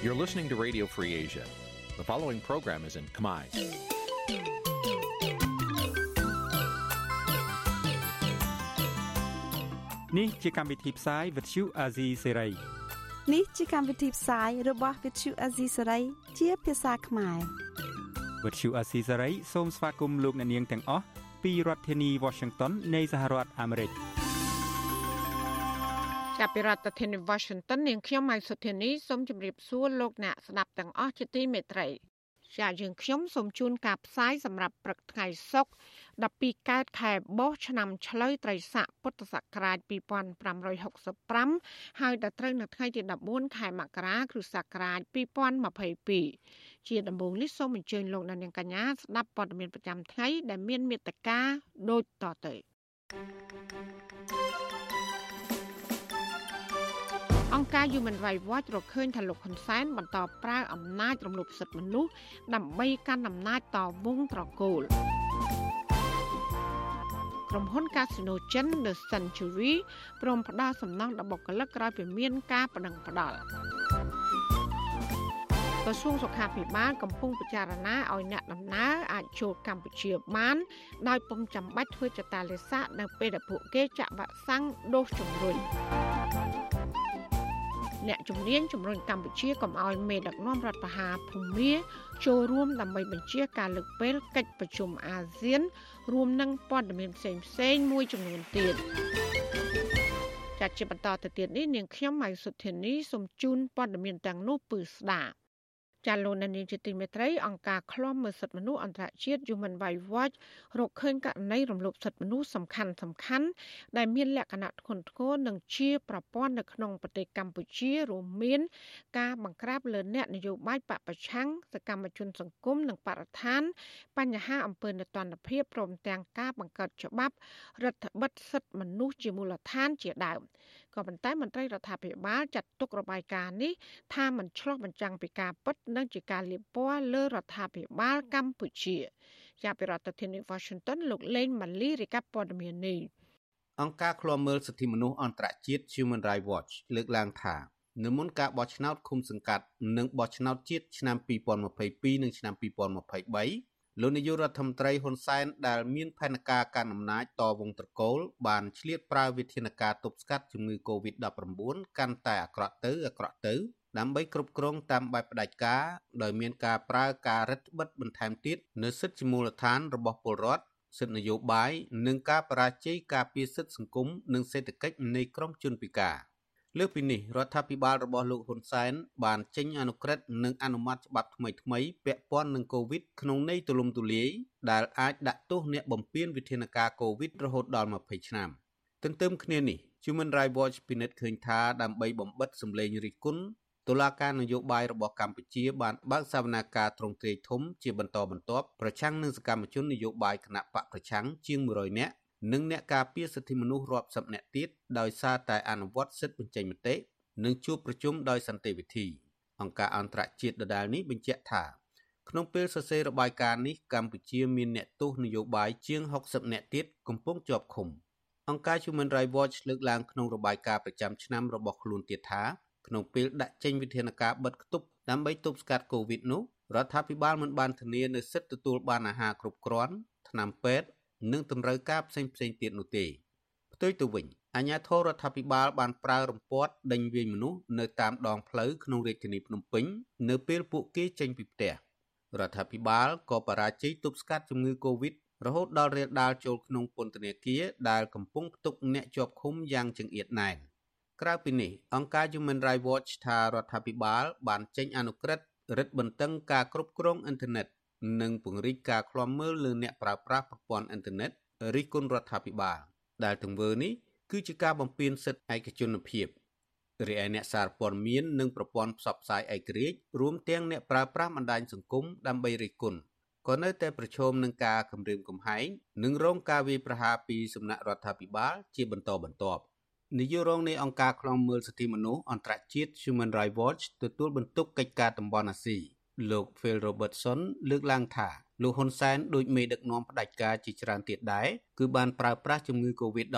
You're listening to Radio Free Asia. The following program is in Khmer. នេះជាកម្មវិធីផ្សាយ Vuthu Azizi Serai នេះជាកម្មវិធីផ្សាយរបស់ Vuthu Azizi Serai ជាភាសាខ្មែរ Vuthu Azizi Serai សូមស្វាគមន៍លោកអ្នកនាងទាំងអស់ពីរដ្ឋធានី Washington នៃសហរដ្ឋអាមេរិក ចាប់ពីរដ្ឋធានី Washington នាងខ្ញុំម៉ៃសុធានីសូមជម្រាបសួរលោកអ្នកស្ដាប់ទាំងអស់ជាទីមេត្រីចាយើងខ្ញុំសូមជូនការផ្សាយសម្រាប់ព្រឹកថ្ងៃសុក្រ12កើតខែបោះឆ្នាំឆ្លូវត្រីស័កពុទ្ធសករាជ2565ហើយដល់ត្រូវនៅថ្ងៃទី14ខែមករាគ្រិស្តសករាជ2022ជាដំបូងនេះសូមអញ្ជើញលោកអ្នកនាងកញ្ញាស្ដាប់ព័ត៌មានប្រចាំថ្ងៃដែលមានមេត្តាដូចតទៅ thank you អង្គការ Human Rights Watch រកឃើញថាលោកហ៊ុនសែនបន្តប្រើអំណាចរំលោភសិទ្ធិមនុស្សដើម្បីកាន់អំណាចតវងត្រកូលក្រុមហ៊ុន Casino ចិន The Century ព្រមផ្ដល់សំណងដល់បុគ្គលិកក្រោយពីមានការបដិងផ្ដាល់ក្រសួងសុខាភិបាលកំពុងពិចារណាឲ្យអ្នកដំណើរអាចចូលកម្ពុជាបាន ដោយពុំចាំបាច់ធ្វើចតាលេសានៅពេលដែលពួកគេចាក់វ៉ាក់សាំងដូសជំរុញ អ្នកជំនាញជំរុញកម្ពុជាកុំឲ្យមេដឹកនាំរដ្ឋបហាភូមាចូលរួមដើម្បីបញ្ជាការលើកពេលកិច្ចប្រជុំអាស៊ាន រួមនឹងព័ត៌មានផ្សេងផ្សេងមួយចំនួនទៀតចាត់ជាបន្តទៅទៀតនេះនាងខ្ញុំម៉ៃសុធានីសូមជូនព័ត៌មានទាំងនោះពឺស្ដាប់ ចាលោកនានីជាទីមេត្រីអង្គការឃ្លាំមើលសិទ្ធិមនុស្សអន្តរជាតិ Human Rights Watch រកឃើញករណីរំលោភសិទ្ធិមនុស្សសំខាន់សំខាន់ដែលមានលក្ខណៈធ្ងន់ធ្ងរនិងជាប្រព័ន្ធនៅក្នុងប្រទេសកម្ពុជារួមមាន ការបង្ក្រាបលើអ្នកនយោបាយបពប្រឆាំងសកម្មជនសង្គមនិងបរិស្ថាន បញ្ហាអំពើនទណ្ឌភាពព្រមទាំងការបង្កើតច្បាប់រដ្ឋបិទសិទ្ធិមនុស្សជាមូលដ្ឋានជាដើម ក៏ប៉ុន្តែមន្ត្រីរដ្ឋាភិបាលចាត់ទុករបាយការណ៍នេះថាមិនឆ្លុះបញ្ចាំងពីការពិតនិងជាការលៀបពណ៌លើរដ្ឋាភិបាលកម្ពុជាជាពីរដ្ឋធានី Washington លោកលេងម៉ាលីរាយការណ៍ព័ត៌មាននេះអង្គការឃ្លាំមើលសិទ្ធិមនុស្សអន្តរជាតិ Human Rights Watch លើកឡើងថានៅមុនការបោះឆ្នោតឃុំសង្កាត់និងបោះឆ្នោតជាតិឆ្នាំ2022និងឆ្នាំ2023 លោកនាយករដ្ឋមន្ត្រីហ៊ុនសែនដែលមានផែនការកាន់អំណាចតវងត្រកូល បានឆ្លៀតប្រើវិធានការទប់ស្កាត់ជំងឺ Covid-19 កាន់តែអាក្រក់ទៅអាក្រក់ទៅដើម្បីគ្រប់គ្រងតាមបែបផ្ដាច់ការដោយមានការប្រើការរឹតបន្តឹងបន្ថែមទៀតនៅសិទ្ធិជាមូលដ្ឋានរបស់ពលរដ្ឋសិទ្ធិនយោបាយនិងការបរាជ័យការពារសិទ្ធិសង្គមនិងសេដ្ឋកិច្ចនៃក្រុមជនពិការ។ លើសពីនេះរដ្ឋាភិបាលរបស់លោកហ៊ុនសែនបានចេញអនុក្រឹត្យនិងអនុម័តច្បាប់ថ្មីៗពាក់ព័ន្ធនឹងកូវីដក្នុងន័យទូលំទូលាយដែលអាចដាក់ទោសអ្នកបំពានវិធានការកូវីដរហូតដល់20ឆ្នាំទន្ទឹមគ្នានេះ Human Rights Watch ពិនិត្យឃើញថាដើម្បីបំបិតសម្លេងរិះគន់តុលាការនយោបាយរបស់កម្ពុជាបានបើកសវនាការទ្រង់ទ្រាយធំជាបន្តបន្ទាប់ប្រឆាំងនឹងសកម្មជននយោបាយគណៈបកប្រឆាំងជាង100នាក់ និងអ្នកការពារសិទ្ធិមនុស្សរាប់សិបនាក់ទៀតដោយសារតែអនុវត្តសិទ្ធិបញ្ចេញមតិនិងជួបប្រជុំដោយសន្តិវិធីអង្គការអន្តរជាតិដដែលនេះបញ្ជាក់ថាក្នុងពេលសរសេររបាយការណ៍នេះកម្ពុជាមានអ្នកទោសនយោបាយជាង60នាក់ទៀតកំពុងជាប់ឃុំអង្គការ Human Rights Watch លើកឡើងក្នុងរបាយការណ៍ប្រចាំឆ្នាំរបស់ខ្លួនទៀតថាក្នុងពេលដាក់ចេញវិធានការបិទគប់ដើម្បីទប់ស្កាត់ COVID នោះរដ្ឋាភិបាលមិនបានធានានូវសិទ្ធិទទួលបានអាហារគ្រប់គ្រាន់ថ្នាំពេទ្យ និងតម្រូវការផ្សេងផ្សេងទៀតនោះទេផ្ទុយទៅវិញអាជ្ញាធររដ្ឋាភិបាលបានប្រើរំពាត់ដេញវាយមនុស្សនៅតាមដងផ្លូវក្នុងរាជធានីភ្នំពេញនៅពេលពួកគេចេញពីផ្ទះរដ្ឋាភិបាលក៏បរាជ័យទប់ស្កាត់ជំងឺ Covid រហូតដល់រាលដាលចូលក្នុងពន្ធនាគារដែលកំពុងផ្ទុកអ្នកជាប់ឃុំយ៉ាងចង្អៀតណែនក្រៅពីនេះអង្គការ Human Rights Watch ថារដ្ឋាភិបាលបានចេញអនុក្រឹត្យរឹតបន្តឹងការគ្រប់គ្រងអ៊ីនធឺណិត និងពង្រីកការឃ្លាំមើលលើអ្នកប្រើប្រាស់ប្រព័ន្ធអ៊ីនធឺណិតរិះគន់រដ្ឋាភិបាល ដែលទង្វើនេះគឺជាការបំពានសិទ្ធិឯកជនភាពរីឯអ្នកសារព័ត៌មាននិងប្រព័ន្ធផ្សព្វផ្សាយឯករាជ្យរួមទាំងអ្នកប្រើប្រាស់បណ្ដាញសង្គមដើម្បីរិះគន់ក៏នៅតែប្រឈមនឹងការគំរាមកំហែងនិងរងការវាយប្រហារពីសំណាក់រដ្ឋាភិបាលជាបន្តបន្ទាប់នាយករងនៃអង្គការឃ្លាំមើលសិទ្ធិមនុស្សអន្តរជាតិ Human Rights Watch ទទួលបន្ទុកកិច្ចការតំបន់អាស៊ី លោក Phil Robertson លើកឡើងថាលោកហ៊ុនសែនដូចមេដឹកនាំផ្ដាច់ការជាច្រើនទៀតដែរគឺបានប្រើប្រាស់ជំងឺ Covid-19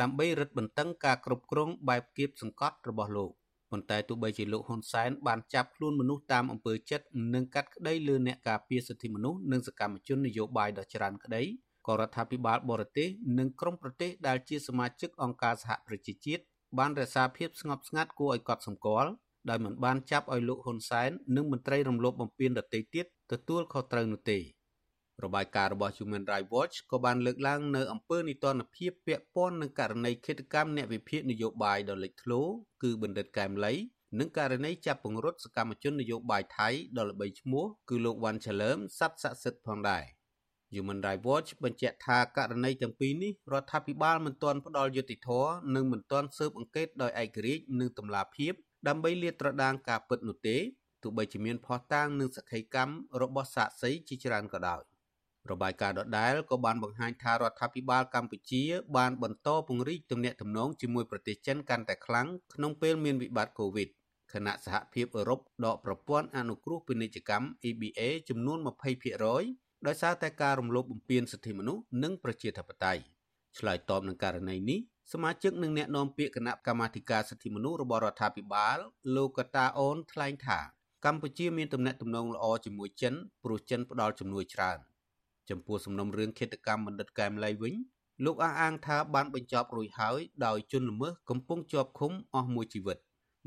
ដើម្បីរឹតបន្តឹងការគ្រប់គ្រងបែបគៀបសង្កត់របស់លោកប៉ុន្តែទោះបីជាលោកហ៊ុនសែនបានចាប់ខ្លួនមនុស្សតាមអំពើចិត្តនិងកាត់ក្តីលើអ្នកការពារសិទ្ធិមនុស្សនិងសកម្មជននយោបាយដ៏ច្រើនក្តីក៏រដ្ឋាភិបាលបរទេសនិងក្រុមប្រទេសដែលជាសមាជិកអង្គការសហប្រជាជាតិបានរក្សាភាពស្ងប់ស្ងាត់គួរឲ្យកត់សម្គាល់ ដោយមិនបានចាប់ឲ្យលោកហ៊ុនសែននិងមន្ត្រីរំលោភបំពានដទៃទៀតទទួលខុសត្រូវនោះទេរបាយការណ៍របស់ Human Rights Watch ក៏បានលើកឡើងនៅអំពើនីតិរដ្ឋភាពពាក់ព័ន្ធនឹងករណីឃាតកម្មអ្នកវិភាគនយោបាយដ៏លេចធ្លោគឺបណ្ឌិតកែមលីនិងករណីចាប់ពង្រត់សកម្មជននយោបាយថៃដ៏ល្បីឈ្មោះគឺលោកវ៉ាន់ឆាលើមសັດស័ក្តិសិទ្ធិផងដែរ Human Rights Watch បញ្ជាក់ថាករណីទាំងពីរនេះរដ្ឋាភិបាលមិនទាន់ផ្ដល់យុត្តិធម៌និងមិនទាន់ស៊ើបអង្កេតដោយឯករាជ្យនិងតម្លាភាព ដើម្បីលាតត្រដាងការពិតនោះទេទោះបីជាមានភស្តុតាងនិងសក្ខីកម្មរបស់សាក្សីជាច្រើនក៏ដោយរបាយការណ៍ដដែលក៏បានបង្ហាញថារដ្ឋាភិបាលកម្ពុជាបានបន្តពង្រីកទំនាក់ទំនងជាមួយប្រទេសចិនកាន់តែខ្លាំងក្នុងពេលមានវិបត្តិ COVID ខណៈសហភាពអឺរ៉ុបដកប្រព័ន្ធអនុគ្រោះពាណិជ្ជកម្ម EBA ចំនួន20%ដោយសារតែការរំលោភបំពានសិទ្ធិមនុស្សនិងប្រជាធិបតេយ្យឆ្លើយតបនឹងករណីនេះ សមាជិកនិងអ្នកនាំពាក្យគណៈកម្មាធិការសិទ្ធិមនុស្សរបស់រដ្ឋាភិបាលលោកកតាអូនថ្លែងថាកម្ពុជាមានទំនាក់ទំនងល្អជាមួយចិនព្រោះចិនផ្ដល់ជំនួយច្រើន។ចំពោះសំណុំរឿងឃាតកម្មបណ្ឌិតកែមលីវិញលោកអះអាងថាបានបញ្ចប់រួចហើយដោយជនល្មើសកំពុងជាប់ឃុំអស់មួយជីវិត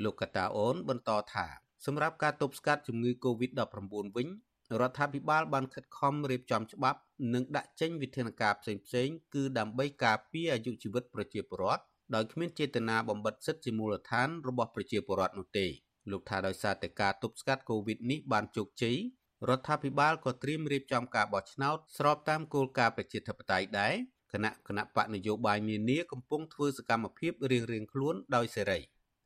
លោកកតាអូនបន្តថាសម្រាប់ការទប់ស្កាត់ជំងឺ Covid-19 វិញ រដ្ឋាភិបាលបានខិតខំរៀបចំច្បាប់និងដាក់ចេញវិធានការផ្សេងៗគឺដើម្បីការពារអាយុជីវិតប្រជាពលរដ្ឋដោយគ្មានចេតនាបំបិទសិទ្ធិជាមូលដ្ឋានរបស់ប្រជាពលរដ្ឋនោះទេលោកថាដោយសារតែការទប់ស្កាត់ Covid នេះបានជោគជ័យរដ្ឋាភិបាលក៏ត្រៀមរៀបចំការបោះឆ្នោតស្របតាមគោលការណ៍ប្រជាធិបតេយ្យដែរគណៈគណៈបកនយោបាយនានាកំពុងធ្វើសកម្មភាពរៀងៗខ្លួនដោយសេរី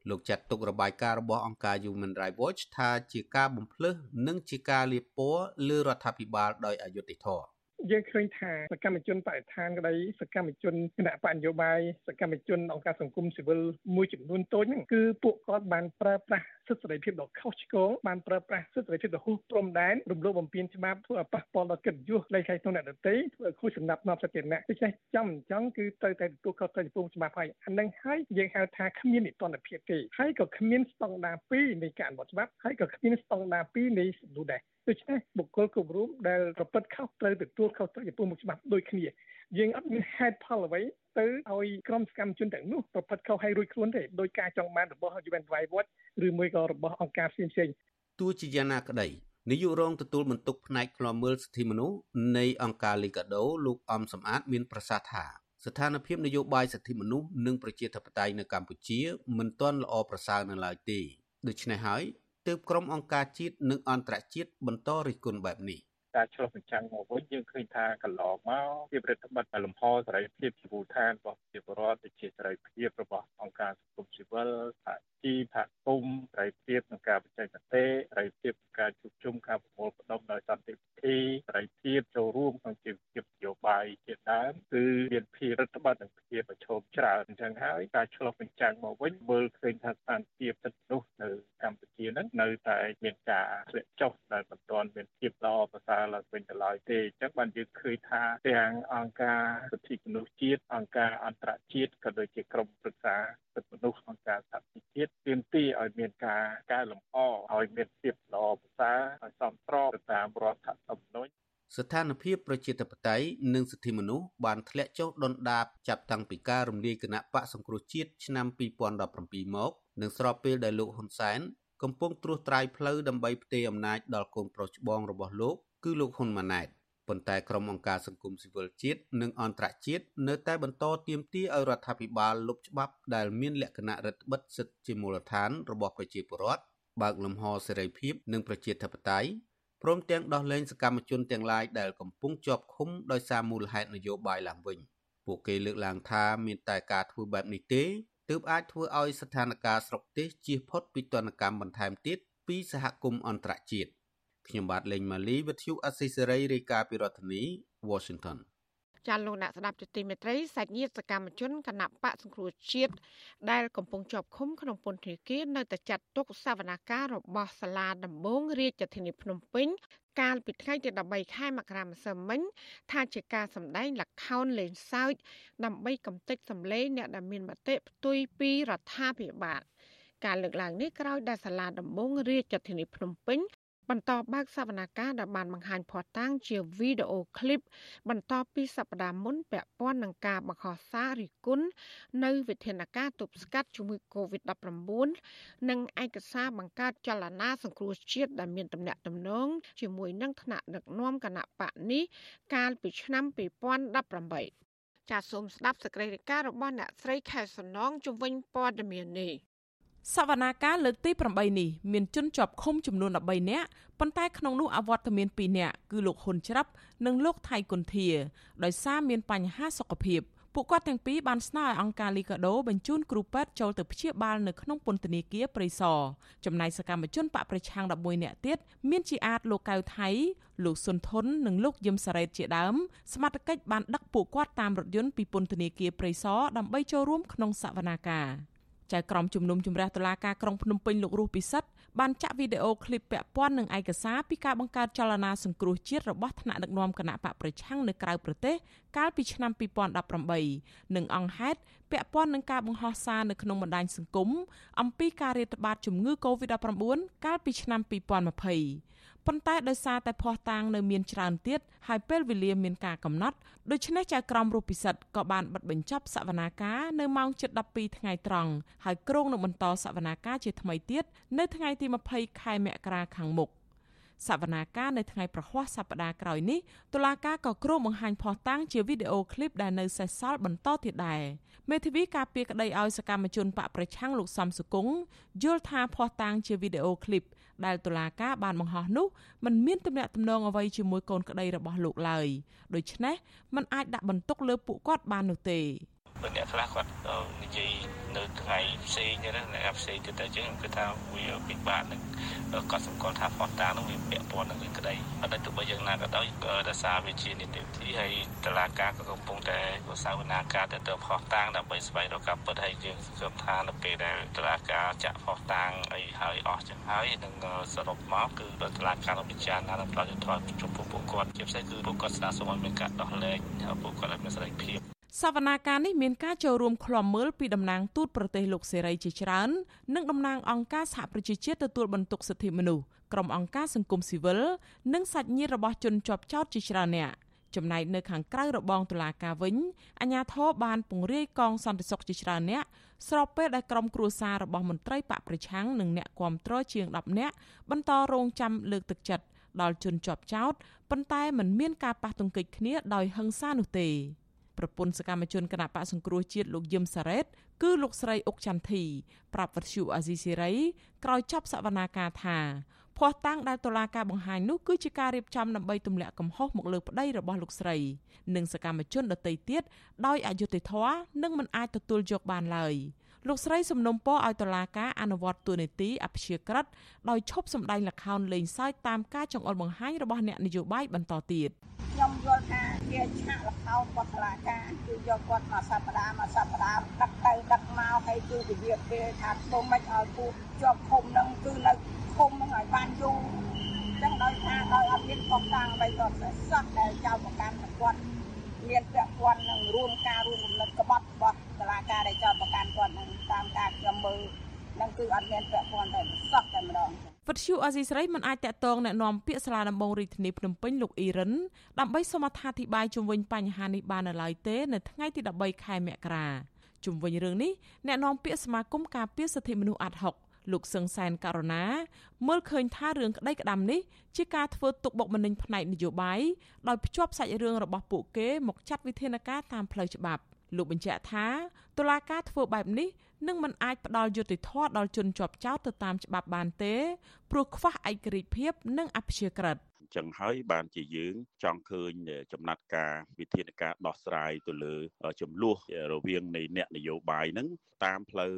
លោកចាត់ទុករបាយការណ៍របស់អង្គការ Human Rights Watch ថាជាការបំភ្លឺនិងជាការលាបពណ៌លើរដ្ឋាភិបាលដោយអយុត្តិធម៌ យើងឃើញថាសកម្មជនបរិស្ថានក្តីសកម្មជនគណៈបកនយោបាយសកម្មជនអង្គការសង្គមស៊ីវិលមួយចំនួនតូចហ្នឹងគឺពួកគាត់បានប្រើប្រាស់សិទ្ធិសេរីភាពដ៏ខុសឆ្គងបានប្រើប្រាស់សិទ្ធិសេរីភាពដ៏ហួសព្រំដែនរំលោភបំពានច្បាប់ធ្វើឲ្យប៉ះពាល់ដល់កិត្តិយសលេខខៃក្នុងអ្នកដទៃធ្វើឲ្យខូចសំណាប់នាំសាធារណៈដូច្នេះចំអញ្ចឹងគឺត្រូវតែទទួលខុសត្រូវចំពោះច្បាប់ហើយអានឹងហើយយើងហៅថាគ្មាននិតិភាពទេហើយក៏គ្មានស្តង់ដារ2នៃការអនុវត្តច្បាប់ហើយក៏គ្មានស្តង់ដារ2នៃសំណួរដែរ ដូច្នេះបុគ្គលគ្រប់រូបដែលប្រព្រឹត្តខុសត្រូវទទួលខុសត្រូវចំពោះមុខច្បាប់ដូចគ្នាយើងអត់មានហេតុផលអ្វីទៅឲ្យក្រុមសកម្មជនទាំងនោះប្រព្រឹត្តខុសឲ្យរួចខ្លួនទេដោយការចង់បានរបស់ UN Rights Watch ឬមួយក៏របស់អង្គការផ្សេងផ្សេងទោះជាយ៉ាងណាក្តីនាយករងទទួលបន្ទុកផ្នែកឃ្លាំមើលសិទ្ធិមនុស្សនៃអង្គការលីកាដូលោកអំសំអាតមានប្រសាសន៍ថាស្ថានភាពនយោបាយសិទ្ធិមនុស្សនិងប្រជាធិបតេយ្យនៅកម្ពុជាមិនទាន់ល្អប្រសើរនៅឡើយទេដូច្នេះហើយ ទើបក្រុមអង្គការជាតិនិងអន្តរជាតិបន្តរិះគន់បែបនេះការឆ្លុះបញ្ចាំងមកវិញយើងឃើញថាកន្លងមកភាពរដ្ឋបတ်លំហសេរីភាពជីវូឋានរបស់ប្រជាពលរដ្ឋដូចជាសេរីភាពរបស់អង្គការសង្គមស៊ីវិលសហជីពសហគមន៍សេរីភាពក្នុងការបញ្ចេញមតិសេរីភាពក្នុងការជួបជុំការប្រមូលផ្ដុំដោយសន្តិវិ ធីសេរីភាពចូលរួមក្នុងជីវភាពនយោបាយជាដើមគឺមានភាពរដ្ឋបတ်និងភាពប្រឈមច្រើនអញ្ចឹងហើយការឆ្លុះបញ្ចាំងមកវិញមើលឃើញថាស្ថានភាពសិទ្ធិមនុស្សនៅកម្ពុជានឹងនៅតែមានការធ្លាក់ចុះដែលមិនទាន់មានភាពល្អប្រសើរឡើងវិញទៅឡើយទេអញ្ចឹងបានយើងឃើញថាទាំងអង្គការសិទ្ធិមនុស្សជាតិអង្គការអន្តរជាតិក៏ដូចជាក្រុមប្រឹក្សាសិទ្ធិមនុស្សអង្គការសហជីវជាតិទាមទារឲ្យមានការកែលម្អឲ្យមានភាពល្អប្រសើរឲ្យសមស្របទៅតាមរដ្ឋធម្មនុញ្ញស្ថានភាពប្រជាធិបតេយ្យនិងសិទ្ធិមនុស្សបានធ្លាក់ចុះដុនដាបចាប់តាំងពីការរំលាយគណៈបកសង្គ្រោះជាតិឆ្នាំ2017មកនិងស្របពេលដែលលោកហ៊ុនសែនកំពុងត្រួសត្រាយផ្លូវដើម្បីផ្ទេរអំណាចដល់កូនប្រុសច្បងរបស់លោកគឺលោកហ៊ុនម៉ាណែតប៉ុន្តែក្រុមអង្គការសង្គមស៊ីវិលជាតិនិងអន្តរជាតិនៅតែបន្តទាមទារឲ្យរដ្ឋាភិបាលលុបច្បាប់ដែលមានលក្ខណៈរដ្ឋបិទសិទ្ធិជាមូលដ្ឋានរបស់ប្រជាពលរដ្ឋបើកលំហសេរីភាពនិងប្រជាធិបតេយ្យ ព្រមទាំងដោះលែងសកម្មជនទាំងឡាយដែលកំពុងជាប់ឃុំដោយសារមូលហេតុនយោបាយឡើងវិញពួកគេលើកឡើងថាមានតែការធ្វើបែបនេះទេទើបអាចធ្វើឲ្យស្ថានភាពស្រុកទេសជៀសផុតពីទណ្ឌកម្មបន្ថែមទៀតពីសហគមន៍អន្តរជាតិខ្ញុំបាទលេងម៉ាលីវិទ្យុអស៊ីសេរីរាយការណ៍ពីរដ្ឋធានី Washington ចាលោកអ្នកស្ដាប់ទទីមេត្រីសាច់ញាតិសកម្មជនគណៈបកសង្គ្រោះជាតិដែលកំពុងជាប់ឃុំក្នុងពន្ធនាគារនៅតែចាត់ទុកសវនាការរបស់សាលាដំបងរាជធានីភ្នំពេញកាលពីថ្ងៃទី13ខែមករាម្សិលមិញថាជាការសម្ដែងល្ខោនលេងសើចដើម្បីកំទេចសម្លេងអ្នកដែលមានមតិផ្ទុយពីរដ្ឋាភិបាលការលើកឡើងនេះក្រោយដែលសាលាដំបងរាជធានីភ្នំពេញ បន្តបើកសវនកម្មដែលបានបង្ហាញភស្តុតាងជាវីដេអូឃ្លីបបន្ទាប់ពីសប្តាហ៍មុនពាក់ព័ន្ធនឹងការបង្ហោះសាររិះគន់នៅវិធានការទប់ស្កាត់ជំងឺ Covid-19 និងឯកសារបង្កើតចលនាសង្គ្រោះជាតិដែលមានទំនាក់ទំនងជាមួយនឹងថ្នាក់ដឹកនាំគណៈបកនេះកាលពីឆ្នាំ2018ចាសសូមស្ដាប់សេចក្តីរាយការណ៍របស់អ្នកស្រីខែសំណងជំវិញព័ត៌មាននេះ សវនាការលើកទី8នេះមានជនជាប់ឃុំចំនួន13នាក់ប៉ុន្តែក្នុងនោះអវត្តមាន2នាក់គឺលោកហ៊ុនច្រាប់និងលោកថៃគុន្ធាដោយសារមានបញ្ហាសុខភាពពួកគាត់ទាំងពីរបានស្នើឲ្យអង្គការលីកាដូបញ្ជូនគ្រូពេទ្យចូលទៅព្យាបាលនៅក្នុងពន្ធនាគារព្រៃសរចំណែកសកម្មជនបកប្រឆាំង11នាក់ទៀតមានជាអាចលោកកៅថៃលោកសុនធុននិងលោកយឹមសារ៉េតជាដើមសមត្ថកិច្ចបានដឹកពួកគាត់តាមរថយន្តពីពន្ធនាគារព្រៃសរដើម្បីចូលរួមក្នុងសវនាការ ចៅក្រមជំនុំជម្រះតុលាការក្រុងភ្នំពេញលោករស់ពិសិដ្ឋបានចាក់វីដេអូឃ្លីបពាក់ព័ន្ធនឹងឯកសារពីការបង្កើតចលនាសង្គ្រោះជាតិរបស់ថ្នាក់ដឹកនាំគណៈបកប្រឆាំងនៅក្រៅប្រទេសកាលពីឆ្នាំ2018និងអង្គហេតុពាក់ព័ន្ធនឹងការបង្ហោះសារនៅក្នុងបណ្ដាញសង្គមអំពីការរាតត្បាតជំងឺ Covid-19 កាលពីឆ្នាំ2020 ប៉ុន្តែដោយសារតែភ័ស្តុតាងនៅមានច្រើនទៀតហើយពេលវេលាមានការកំណត់ដូច្នេះចៅក្រមរស់ពិសិដ្ឋក៏បានបិទបញ្ចប់សវនាការនៅម៉ោង7:12ថ្ងៃត្រង់ហើយគ្រោងនឹងបន្តសវនាការជាថ្មីទៀតនៅថ្ងៃទី20ខែមករាខាងមុខសវនាការនៅថ្ងៃប្រហ័សសប្តាហ៍ក្រោយនេះតុលាការក៏គ្រោងបង្ហាញភស្តុតាងជាវីដេអូឃ្លីបដែលនៅសេសសល់បន្តទៀតដែរមេធាវីការពារក្តីឲ្យសកម្មជនបកប្រឆាំងលោកសំសុគង្គយល់ថាភស្តុតាងជាវីដេអូឃ្លីប ដែលតុលាការបានបង្ហោះនោះมันមានទំនាក់ទំនងអ្វីជាមួយកូនក្តីរបស់លោកឡើយដូច្នេះมันអាចដាក់បន្ទុកលើពួកគាត់បាននោះទេ បើអ្នកខ្លះគាត់និយាយនៅថ្ងៃផ្សេងណាអ្នកផ្សេងទៀតតែអញ្ចឹងគឺថាវាពិបាកនឹងគាត់សម្គាល់ថាផុសតានឹងវាពាក់ព័ន្ធនឹងក្តីអត់ទៅបើយ៉ាងណាក៏ដោយដោយសារវាជានីតិវិធីហើយតឡាការក៏កំពុងតែសាវនាការទៅទៅផុសតាងដើម្បីស្វែងរកការពិតហើយយើងសង្ឃឹមថានៅពេលដែលតឡាការចាក់ផុសតាងអីហើយអស់ចឹងហើយនឹងសរុបមកគឺតឡាការនឹងពិចារណានឹងផ្ដល់យុត្តិធម៌ចំពោះពួកគាត់ជាពិសេសគឺពួកគាត់ស្នើសុំឲ្យមានការដោះលែងពួកគាត់ឲ្យមានសេរីភាព សវនាការនេះមានការចូលរួមឃ្លាំមើលពីតំណាងទូតប្រទេសលោកសេរីជាច្រើននិងតំណាងអង្គការសហប្រជាជាតិទទួលបន្ទុកសិទ្ធិមនុស្សក្រុមអង្គការសង្គមស៊ីវិលនិងសាច់ញាតិរបស់ជនជាប់ចោតជាច្រើនអ្នកចំណែកនៅខាងក្រៅរបងតុលាការវិញអាជ្ញាធរបានពង្រាយកងសន្តិសុខជាច្រើនអ្នកស្របពេលដែលក្រុមគ្រួសាររបស់មន្ត្រីបកប្រឆាំងនិងអ្នកគាំទ្រជាង10នាក់បន្តរងចាំលើកទឹកចិត្តដល់ជនជាប់ចោតប៉ុន្តែมันមានការប៉ះទង្គិចគ្នាដោយហិង្សានោះទេ ប្រពន្ធសកម្មជនគណៈបកសង្គ្រោះជាតិលោកយឹមសារ៉េតគឺលោកស្រីអុកចន្ទធីប្រាប់វត្ថុអាស៊ីសេរីក្រោយចប់សវនាការថាភ័ស្តុតាងដែលតុលាការបង្ហាញនោះគឺជាការរៀបចំដើម្បីទម្លាក់កំហុសមកលើប្តីរបស់លោកស្រី និងសកម្មជនដទៃទៀតដោយអយុត្តិធម៌និងមិនអាចទទួលយកបានឡើយ លោកស្រីសំណុំពរឲ្យតុលាការអនុវត្តទូនីតិអព្យាក្រឹតដោយឈប់សម្ដែងល្ខោនលេងសើចតាមការចង្អុលបង្ហាញរបស់អ្នកនយោបាយបន្តទៀតខ្ញុំយល់ថាជាឆាកល្ខោនរបស់តុលាការគឺយកគាត់មកសប្តាហ៍មកសប្តាហ៍ដឹកទៅដឹកមកហើយគឺវិវាទពេលថាធ្វើម៉េចឲ្យពួកជាប់ឃុំនឹងគឺនៅឃុំនឹងឲ្យបានយូរចឹងដោយថាដោយអត់មានប៉ុកតាំងអ្វីក៏សោះដែលចៅប្រកាន់គាត់មានពាក់ព័ន្ធនឹងរួមការរួមរំលឹកក្បត់របស់តុលាការដែលចោទប្រកាន់គាត់នឹងតាម ការខ្ញុំមើលនឹងគឺអត់មានពាក់ព័ន្ធតែសោះតែម្ដងវត្តឈូអេស៊ីស្រីមិនអាចតកតងแนะនាំពាក្យសាលាដំបងរាជធានីភ្នំពេញលោកអ៊ីរ៉ានដើម្បីសូមអត្ថាធិប្បាយជុំវិញបញ្ហានេះបាននៅឡើយទេនៅថ្ងៃទី13ខែមករាជុំវិញរឿងនេះអ្នកនាំពាក្យសមាគមការពារសិទ្ធិមនុស្សអាត់ហុកលោកសឹងសែនករណាមើលឃើញថារឿងក្តីក្តាំនេះជាការធ្វើទុកបុកម្នេញផ្នែកនយោបាយដោយភ្ជាប់សាច់រឿងរបស់ពួកគេមកចាត់វិធានការតាមផ្លូវច្បាប់លោកបញ្ជាក់ថាតុលាការធ្វើបែបនេះ នឹងមិនអាចផ្ដល់យុត្តិធម៌ដល់ជនជាប់ចោទទៅតាមច្បាប់បានទេព្រោះខ្វះឯករាជ្យភាព និងអព្យាក្រឹតចឹងហើយបានជាយើងចង់ឃើញចំណាត់ការវិធានការដោះស្រាយទៅលើចំនួនរវាងនៃអ្នកនយោបាយហ្នឹងតាមផ្លូវ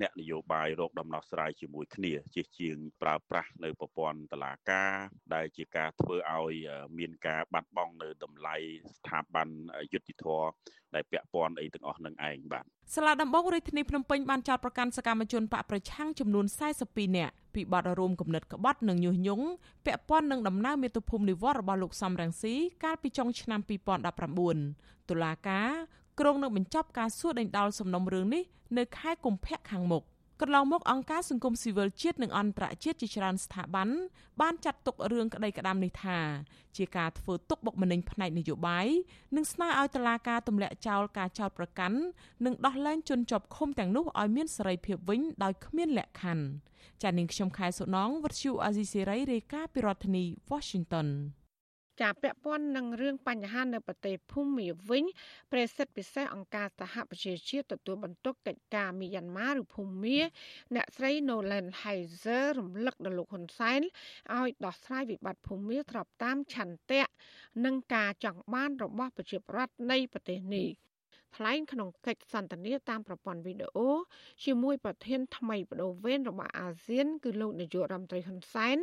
អ្នកនយោបាយរកដំណោះស្រាយជាមួយគ្នាជាជាងប្រើប្រាស់នៅប្រព័ន្ធតឡាការដែលជាការធ្វើឲ្យមានការបាត់បង់នៅតម្លៃស្ថាប័នយុតិធធ ដែលពាក់ព័ន្ធអីទាំងអស់នឹងឯងបាទសាលាដំបងរាជធានីភ្នំពេញបានចោទប្រកាន់សកម្មជនបកប្រឆាំងចំនួន42នាក់ពីបទរួមគំនិតក្បត់និងញុះញង់ពាក់ព័ន្ធនឹងដំណើរមាតុភូមិនិវត្តរបស់លោកសំរងស៊ីកាលពីចុងឆ្នាំ2019តុលាការក្រុងនឹងបញ្ចប់ការសួរដេញដោលសំណុំរឿងនេះនៅខែកុម្ភៈខាងមុខ កន្លងមកអង្គការសង្គមស៊ីវិលជាតិនិងអន្តរជាតិជាច្រើនស្ថាប័នបានចាត់ទុករឿងក្តីក្តាមនេះថាជាការធ្វើទុកបុកម្នេញផ្នែកនយោបាយនិងស្នើឲ្យតុលាការទម្លាក់ចោលការចោទប្រកាន់និងដោះលែងជនជាប់ឃុំទាំងនោះឲ្យមានសេរីភាពវិញដោយគ្មានលក្ខខណ្ឌចា៎នាងខ្ញុំខែសុណងវັດឈូអាស៊ីសេរីរាយការណ៍ពីរដ្ឋធានី Washington ចាពាក់ព័ន្ធនឹងរឿងបញ្ហានៅប្រទេសភូមាវិញប្រសិទ្ធពិសេសអង្គការសហប្រជាជាតិទទួលបន្ទុកកិច្ចការមីយ៉ាន់ម៉ាឬភូមា អ្នកស្រី Nolan Heiser រំលឹកដល់លោកហ៊ុនសែនឲ្យដោះស្រាយវិបត្តិភូមាស្របតាមឆន្ទៈនិងការចង់បានរបស់ប្រជាពលរដ្ឋនៃប្រទេសនេះ ថ្លែងក្នុងកិច្ចសន្ទនាតាមប្រព័ន្ធវីដេអូជាមួយប្រធានថ្មីបដូវវេនរបស់អាស៊ាន គឺលោកនាយករដ្ឋមន្ត្រីហ៊ុនសែន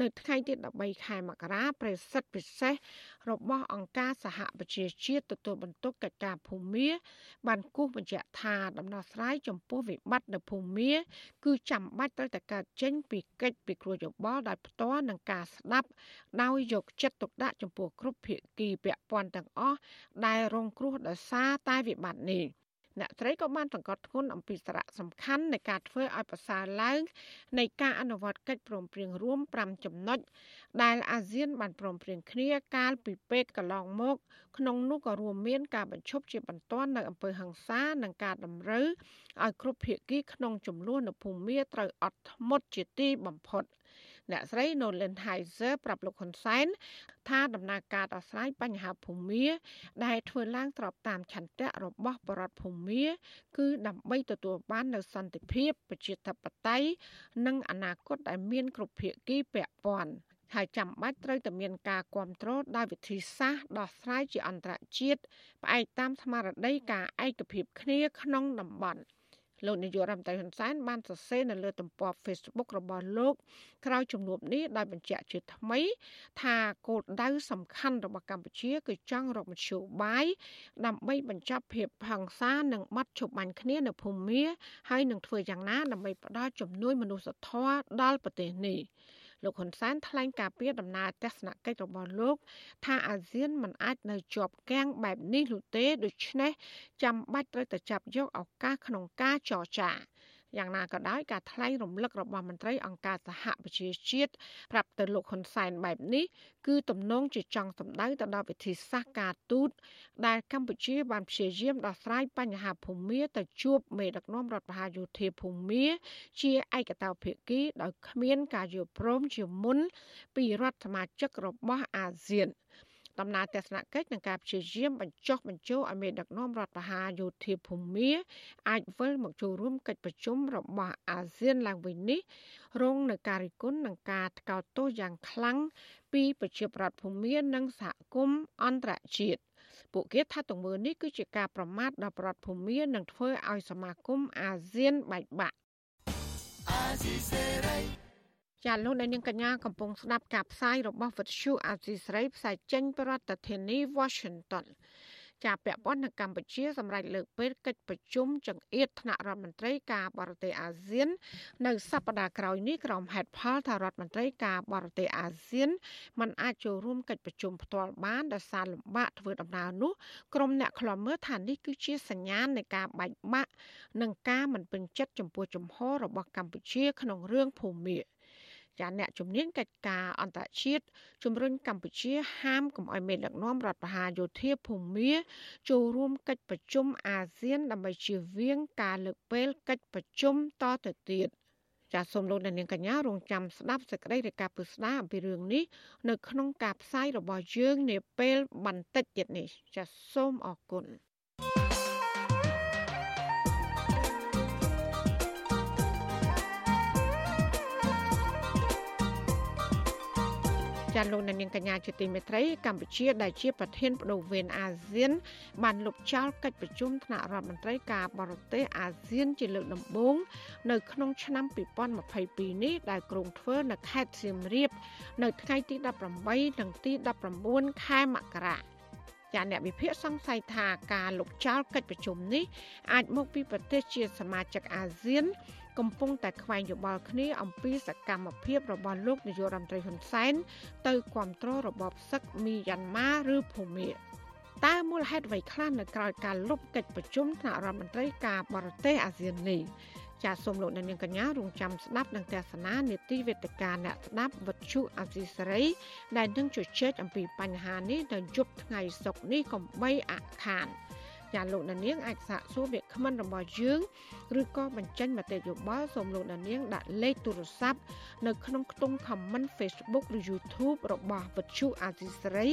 នៅថ្ងៃទី13ខែមករាប្រសិទ្ធពិសេសរបស់អង្គការសហប្រជាជាតិទទួលបន្ទុកកិច្ចការភូមាបានគូសបញ្ជាក់ថាដំណោះស្រាយចំពោះវិបត្តិនៅភូមាគឺចាំបាច់ត្រូវតែកើតចេញពីកិច្ចពិគ្រោះយោបល់ដោយផ្ទាល់នឹងការស្ដាប់ដោយយកចិត្តទុកដាក់ចំពោះគ្រប់ភាគីពាក់ព័ន្ធទាំងអស់ដែលរងគ្រោះដោយសារតែវិបត្តិនេះ អ្នកត្រីក៏បានសង្កត់ធ្ងន់អំពីសារៈសំខាន់នៃការធ្វើឲ្យប្រសើរឡើងនៃការអនុវត្តកិច្ចព្រមព្រៀងរួម5ចំណុចដែលអាស៊ានបានព្រមព្រៀងគ្នាកាលពីពេលកន្លងមក ក្នុងនោះក៏រួមមានការបញ្ឈប់ជាបន្ទាន់នៅអំពើហិង្សានិងការតម្រូវឲ្យគ្រប់ភាគីក្នុងចំនួននៅភូមិមាត្រូវអត់ធ្មត់ជាទីបំផុត អ្នកស្រី Nolan Heiser ប្រាប់លោកហ៊ុនសែនថាដំណើរការដោះស្រាយបញ្ហាភូមិដែលធ្វើឡើងស្របតាមឆន្ទៈរបស់បរដ្ឋភូមិគឺដើម្បីទទួលបាននូវសន្តិភាពប្រជាធិបតេយ្យនិងអនាគតដែលមានគ្រប់ភាគីពាក់ព័ន្ធហើយចាំបាច់ត្រូវតែមានការគ្រប់គ្រងដោយវិធីសាស្ត្រដោះស្រាយជាអន្តរជាតិផ្អែកតាមស្មារតីការឯកភាពគ្នាក្នុងតំបន់ លោកនាយករដ្ឋមន្ត្រីហ៊ុនសែនបានសរសេរនៅលើទំព័រ Facebook របស់លោកក្រោយជំនួបនេះដោយបញ្ជាក់ជាថ្មី ថាគោលដៅសំខាន់របស់កម្ពុជាគឺចង់រកមធ្យោបាយដើម្បីបញ្ចប់ភាពហិង្សានិងបាត់ឈប់បាញ់គ្នានៅភូមាហើយនឹងធ្វើយ៉ាងណាដើម្បីផ្ដល់ជំនួយមនុស្សធម៌ដល់ប្រទេសនេះ លោកហ៊ុនសែនថ្លែងការពីដំណើរទស្សនកិច្ចរបស់លោក ថាអាស៊ានមិនអាចនៅជាប់គាំងបែបនេះនោះទេដូច្នេះចាំបាច់ត្រូវតែចាប់យកឱកាសក្នុងការចរចា យ៉ាងណាក៏ដោយការថ្លែងរំលឹករបស់មន្ត្រីអង្គការសហប្រជាជាតិប្រាប់ទៅលោកហ៊ុនសែនបែបនេះគឺទំនងជាចង់សម្ដៅទៅដល់វិធីសាស្ត្រការទូតដែលកម្ពុជាបានព្យាយាមដោះស្រាយបញ្ហាភូមិទៅជួបមេដឹកនាំរដ្ឋបហាយោធាភូមិជាឯកតោភាគីដោយគ្មានការយល់ព្រមជាមុនពីរដ្ឋសមាជិករបស់អាស៊ាន ដំណើរទស្សនកិច្ចនិងការព្យាយាមបញ្ចុះបញ្ចូលឲ្យមេដឹកនាំរដ្ឋបហាយោធាភូមិអាចវិលមកចូលរួមកិច្ចប្រជុំរបស់អាស៊ានឡើងវិញនេះរងនឹងការរិះគន់និងការថ្កោលទោសយ៉ាងខ្លាំងពីប្រជាប្រដ្ឋភូមិនិងសហគមន៍អន្តរជាតិពួកគេថាទង្វើនេះគឺជាការប្រមាថដល់ប្រដ្ឋភូមិនិងធ្វើឲ្យសមាគមអាស៊ានបែកបាក់អាស៊ីសេរី ចាលោកនាងកញ្ញាកំពុងស្ដាប់ការផ្សាយរបស់វិទ្យុអាស៊ីសេរីផ្សាយចេញពីរដ្ឋធានី Washington ជាពាក់ព័ន្ធនឹងកម្ពុជាសម្រាប់លើកពេលកិច្ចប្រជុំចង្អៀតថ្នាក់រដ្ឋមន្ត្រីការបរទេសអាស៊ាន នៅសប្តាហ៍ក្រោយនេះក្រុមហេតុផលថារដ្ឋមន្ត្រីការបរទេសអាស៊ានមិនអាចចូលរួមកិច្ចប្រជុំផ្ទាល់បានដោយសារលំបាកធ្វើដំណើរនោះក្រុមអ្នកខ្លាំមើលថានេះគឺជាសញ្ញាណនៃការបែកបាក់និងការមិនពេញចិត្តចំពោះជំហររបស់កម្ពុជាក្នុងរឿងភូមិ ចាអ្នកជំនាញកិច្ចការអន្តរជាតិជំរុញកម្ពុជាហាមកុំឲ្យមេដឹកនាំរដ្ឋបហាយោធាភូមាចូលរួមកិច្ចប្រជុំអាស៊ាន ដើម្បីជៀសវាងការលើកពេលកិច្ចប្រជុំតទៅទៀតចាសសូមលោកអ្នកនាងកញ្ញារងចាំស្ដាប់សេចក្តីរាយការណ៍ពិស្ដារអំពីរឿងនេះនៅក្នុងការផ្សាយរបស់យើងនាពេលបន្តិចទៀតនេះចាសសូមអរគុណ ចាលោកនាងកញ្ញាជាទីមេត្រីកម្ពុជាដែលជាប្រធានបដូវវេនអាស៊ាន បានលុបចោលកិច្ចប្រជុំថ្នាក់រដ្ឋមន្ត្រីការបរទេសអាស៊ាន ជាលើកដំបូងនៅក្នុងឆ្នាំ2022នេះដែលក្រុងធ្វើនៅខេត្តសៀមរាប នៅថ្ងៃទី18និងទី19ខែមករាចាអ្នកវិភាគសង្ស័យថាការលុបចោលកិច្ចប្រជុំនេះអាចមកពីប្រទេសជាសមាជិកអាស៊ាន កំពុងតែខ្វែងយោបល់គ្នាអំពីសកម្មភាពរបស់លោកនាយករដ្ឋមន្ត្រីហ៊ុនសែនទៅគ្រប់គ្រងរបបសឹកមីយ៉ាន់ម៉ាឬភូមាតើមូលហេតុអ្វីខ្លះនៅក្រៅការលុបកិច្ចប្រជុំថ្នាក់រដ្ឋមន្ត្រីការបរទេសអាស៊ាននេះចាសសូមលោកអ្នកនាងកញ្ញារងចាំស្ដាប់នឹងទស្សនានេតិវេទិកាអ្នកស្ដាប់វិទ្យុអសីសេរី ដែលនឹងជជែកអំពីបញ្ហានេះនៅយប់ថ្ងៃសុក្រនេះកុំបីអខាន ចាលោកអ្នកនាងអាចសាកសួរវាគ្មិនរបស់យើងឬក៏បញ្ចេញមតិយោបល់សូមលោកអ្នកនាងដាក់លេខទូរស័ព្ទនៅក្នុងខ្ទង់ comment Facebook ឬ YouTube របស់វិទ្យុអាស៊ីសេរី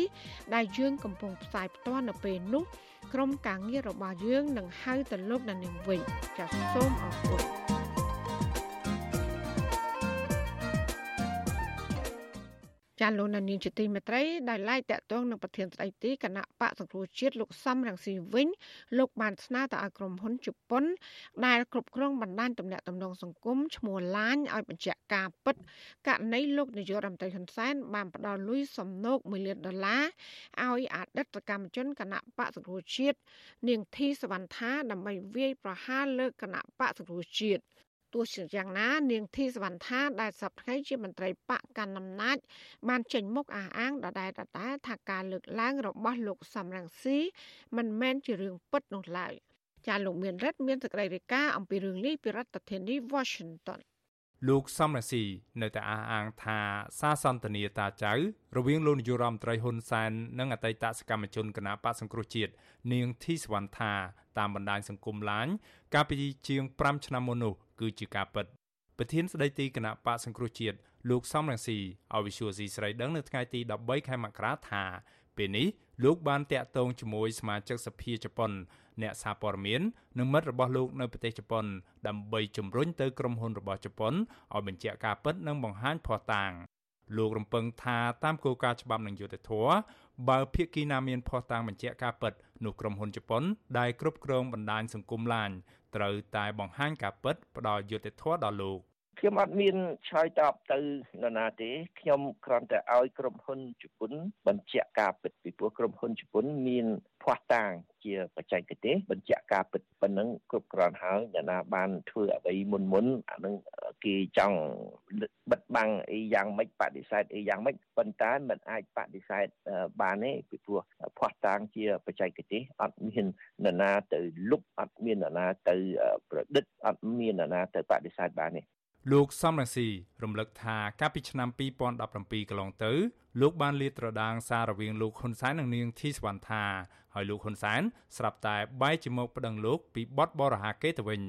ដែលយើងកំពុងផ្សាយផ្ទាល់នៅពេលនេះក្រុមការងាររបស់យើងនឹងហៅទៅលោកអ្នកនាងវិញចាសសូមអរគុណ ចាលោកនានីជាទីមេត្រីដែលឡាយតាក់ទងនឹងប្រធានស្ដីទីគណៈបកសង្គ្រោះជាតិលោកសំរងស៊ីវិញលោកបានស្នើទៅឲ្យក្រុមហ៊ុនជប៉ុន ដែលគ្រប់គ្រងបណ្ដាញទំនាក់ទំនងសង្គមឈ្មោះឡាញឲ្យបញ្ជាក់ការពិតករណីលោកនាយករដ្ឋមន្ត្រីហ៊ុនសែនបានផ្ដល់លុយសំណូក1លានដុល្លារឲ្យអតីតកម្មជនគណៈបកសង្គ្រោះជាតិនាងធីសវណ្ណថាដើម្បីវាយប្រហារលើគណៈបកសង្គ្រោះជាតិ ទោះជាយ៉ាងណា នាងធីសវណ្ណថាដែលសប្តាហ៍ជាមន្ត្រីបកកណ្ដាលអំណាចបានចេញមុខអះអាងដដែលដដែលថាការលើកឡើងរបស់លោកសំរងស៊ីមិនមែនជារឿងពិតនោះឡើយចាលោកមានរិទ្ធមានសេចក្តីរាយការណ៍អំពីរឿងនេះពីរដ្ឋធានី Washington លោកសំរងស៊ីនៅតែអះអាងថាសារសន្ទនាតាចៅរវាងលោកនាយរដ្ឋមន្ត្រីហ៊ុនសែននិងអតីតសកម្មជនគណបកសង្គ្រោះជាតិនាងធីសវណ្ណថាតាមបណ្ដាញសង្គមឡាញកាលពីជាង5ឆ្នាំមុននោះគឺជាការពិតប្រធានស្ដីទីគណៈបកសង្គ្រោះជាតិលោកសំរងស៊ីឲ្យវិសុយស៊ីស្រីដឹងនៅថ្ងៃទី13ខែមករាថាពេលនេះលោកបានតាក់ទងជាមួយសមាជិកសភាជប៉ុន អ្នកសារព័ត៌មាននិងមិត្តរបស់លោកនៅប្រទេសជប៉ុនដើម្បីជំរុញទៅក្រុមហ៊ុនរបស់ជប៉ុនឲ្យបញ្ជាក់ការពិតនិងបង្ហាញភស្តុតាងលោករំពឹងថាតាមគោលការណ៍ច្បាប់និងយុត្តិធម៌បើភាគីណាមានភស្តុតាងបញ្ជាក់ការពិតនោះក្រុមហ៊ុនជប៉ុនដែលគ្រប់គ្រងបណ្ដាញសង្គមឡាញត្រូវតែបង្ហាញការពិតផ្ដល់យុត្តិធម៌ដល់លោកខ្ញុំអត់មានឆ្លើយតបទៅនរណាទេខ្ញុំគ្រាន់តែឲ្យក្រុមហ៊ុនជប៉ុនបញ្ជាក់ការពិតពីព្រោះក្រុមហ៊ុនជប៉ុនមាន ភ័ស្តុតាងជាបច្ចេកទេសបញ្ជាក់ការពិតប៉ុណ្ណឹងគ្រប់គ្រាន់ហើយអ្នកណាបានធ្វើអ្វីមុនមុនអានឹងគេចង់បិទបាំងអីយ៉ាងម៉េចបដិសេធអីយ៉ាងម៉េចប៉ុន្តែมันអាចបដិសេធបានទេពីព្រោះភ័ស្តុតាងជាបច្ចេកទេសអត់មាននរណាទៅលុបអត់មាននរណាទៅប្រឌិតអត់មាននរណាទៅបដិសេធបានទេ លោកសំរងស៊ីរំលឹកថាកាលពីឆ្នាំ2017កន្លងទៅ លោកបានលាតត្រដាងសាររវាងលោកហ៊ុនសែននិងនាងធីសវណ្ណថាហើយលោកហ៊ុនសែនស្រាប់តែបែរជាមកប្តឹងលោកពីបទបរហាគេទៅវិញ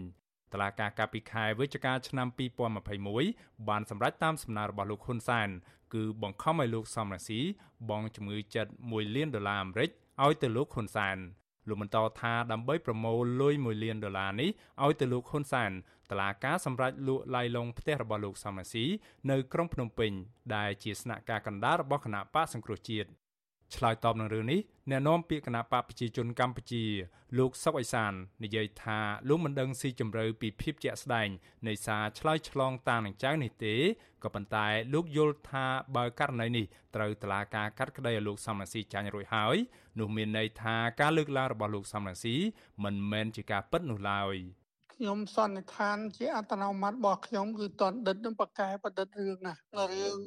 តឡាការកាលពីខែវិច្ឆិកាឆ្នាំ2021បានសម្រេចតាមសំណើរបស់លោកហ៊ុនសែនគឺបង្ខំឲ្យលោកសំរងស៊ីបង់ជំងឺចិត្ត1លានដុល្លារអាមេរិកឲ្យទៅលោកហ៊ុនសែន លោកបន្តថាដើម្បីប្រមូលលុយ1លានដុល្លារនេះឲ្យទៅលោកហ៊ុនសែនតឡាការសម្រាប់លក់ឡាយឡុងផ្ទះរបស់លោកសំរាស៊ីនៅក្រុងភ្នំពេញដែលជាស្នាក់ការកណ្ដាលរបស់គណៈបកសង្គ្រោះជាតិ ឆ្លើយតបនឹងរឿងនេះអ្នកនាំពាក្យគណៈបកប្រជាជនកម្ពុជា លោកសុកអេសាននិយាយថាលោកមិនដឹងស៊ីជម្រៅពីភាពជាក់ស្ដែងនៃសារឆ្លើយឆ្លងតាមនឹងចៅនេះទេក៏ប៉ុន្តែលោកយល់ថាបើករណីនេះត្រូវតឡាការកាត់ក្តីឲ្យលោកសំរងស៊ីចាញ់រួចហើយនោះមានន័យថាការលើកឡើងរបស់លោកសំរងស៊ីមិនមែនជាការពិតនោះឡើយ។ ខ្ញុំសន្និដ្ឋានជាអត្តនោម័តរបស់ខ្ញុំគឺតនដិតនឹងបកកែបដិតរឿងណារឿង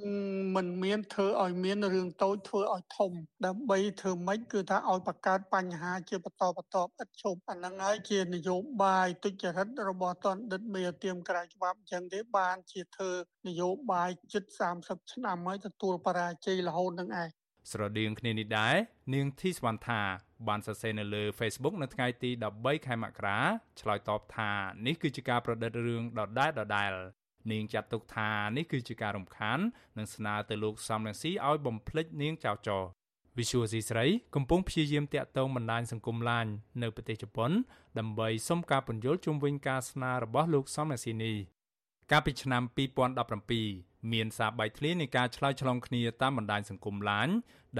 មិនមានធ្វើឲ្យមានរឿងតូចធ្វើឲ្យធំ ដើម្បីធ្វើម៉េចគឺថាឲ្យបង្កើតបញ្ហាជាបន្តបន្តឥតឈប់អាហ្នឹងហើយជានយោបាយទុច្ចរិតរបស់តនដិតមេទៀមក្រៅច្បាប់អញ្ចឹងទេបានជាធ្វើនយោបាយជិត30ឆ្នាំហើយទទួលបរាជ័យរហូតនឹងឯងស្រដៀងគ្នានេះដែរនាងធីសវណ្ណថា បានសរសេរនៅលើ Facebook នៅថ្ងៃទី13ខែមករាឆ្លើយតបថានេះគឺជាការប្រឌិតរឿងដដែលដដែលនាងចាត់ទុកថានេះគឺជាការរំខាននិងស្នើទៅលោកសំរងស៊ីឲ្យបំភ្លេចនាងចៅចោវិសុវស៊ីស្រីកំពុងព្យាយាមតាក់ទងបណ្ដាញសង្គមឡាញនៅប្រទេសជប៉ុនដើម្បីសុំការពន្យល់ជុំវិញការស្នើរបស់លោកសំរងស៊ីនេះ កាលពីឆ្នាំ2017មានសារបែកធ្លាយនៃការឆ្លើយឆ្លងគ្នាតាមបណ្ដាញសង្គមឡាញ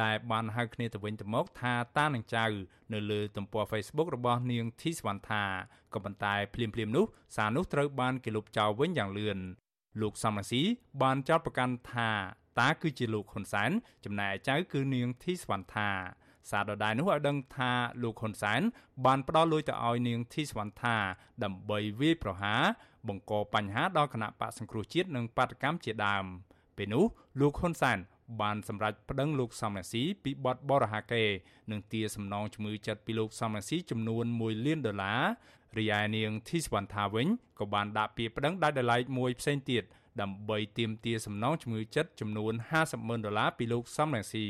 ដែលបានហៅគ្នាទៅវិញទៅមកថាតានឹងចៅ នៅលើទំព័រ Facebook របស់នាងធីសវណ្ណថាក៏ប៉ុន្តែភ្លាមៗនោះសារនោះត្រូវបានគេលុបចោលវិញយ៉ាងលឿនលោកសំរាស៊ីបានចោទប្រកាន់ថាតាគឺជាលោកហ៊ុនសែនចំណែកឯចៅគឺនាងធីសវណ្ណថាសារដដែលនោះឲ្យដឹងថាលោកហ៊ុនសែនបានផ្ដល់លុយទៅឲ្យនាងធីសវណ្ណថាដើម្បីវាយប្រហារ បង្កបញ្ហាដល់គណៈបកសង្គ្រោះជាតិនិងបាតកម្មជាដើមពេលនោះលោកហ៊ុនសែនបានសម្រេចប្តឹងលោកសំរាស៊ីពីបទបរិហាកេនិងទារសំណងជំងឺចិត្តពីលោកសំរាស៊ីចំនួន1លានដុល្លាររីឯនាងធីសវណ្ណថាវិញក៏បានដាក់ពាក្យប្តឹងដាច់ដោយឡែកមួយផ្សេងទៀតដើម្បីទាមទារសំណងជំងឺចិត្តចំនួន50ម៉ឺនដុល្លារពីលោកសំរាស៊ី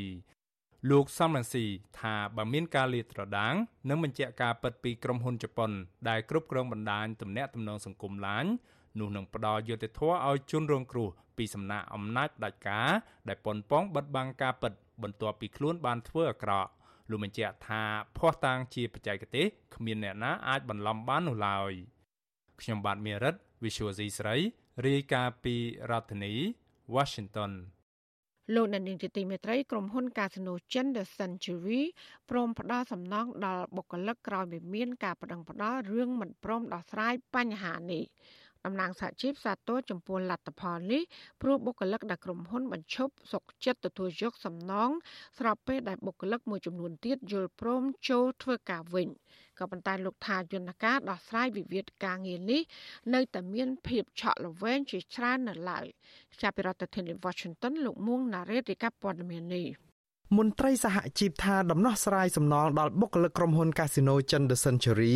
លោកសំរងស៊ីថាបើមានការលាតត្រដាងនិងបញ្ជាក់ការពិតពីក្រុមហ៊ុនជប៉ុន ដែលគ្រប់គ្រងបណ្ដាញទំនាក់ទំនងសង្គមឡាញនោះនឹងផ្ដល់យុត្តិធម៌ឲ្យជនរងគ្រោះពីសំណាក់អំណាចផ្ដាច់ការដែលប៉ុនប៉ងបិទបាំងការពិត បន្ទាប់ពីខ្លួនបានធ្វើអាក្រក់លោកបញ្ជាក់ថាភ័ស្តុតាងជាបច្ចេកទេសគ្មានអ្នកណាអាចបន្លំបាននោះឡើយខ្ញុំបាទមេរិត Visual C ស្រីរាយការណ៍ពីរដ្ឋធានី Washington លោកអ្នកនាងជាទីមេត្រីក្រុមហ៊ុន Casino Gen The Century ព្រមផ្ដល់សំណងដល់បុគ្គលិកក្រោយពីមានការប្តឹងផ្តល់រឿងមិនព្រមដោះស្រាយបញ្ហានេះតំណាងសហជីពសាទរចំពោះលទ្ធផលនេះព្រោះបុគ្គលិកដែលក្រុមហ៊ុនបញ្ឈប់សុកចិត្តទទួលយកសំណងស្របពេលដែលបុគ្គលិកមួយចំនួនទៀតយល់ព្រមចូលធ្វើការវិញ ក៏ប៉ុន្តែលោកថាយន្តការដោះស្រាយវិវាទការងារនេះនៅតែមានភាពឆក់ល្វែងជាច្រើននៅឡើយចាប់ពីរដ្ឋធានី Washington លោកមួងណារ៉េតរាយការណ៍ព័ត៌មាននេះមន្ត្រីសហជីពថាដំណោះស្រាយសំណងដល់បុគ្គលិកក្រុមហ៊ុន Casino Chen The Century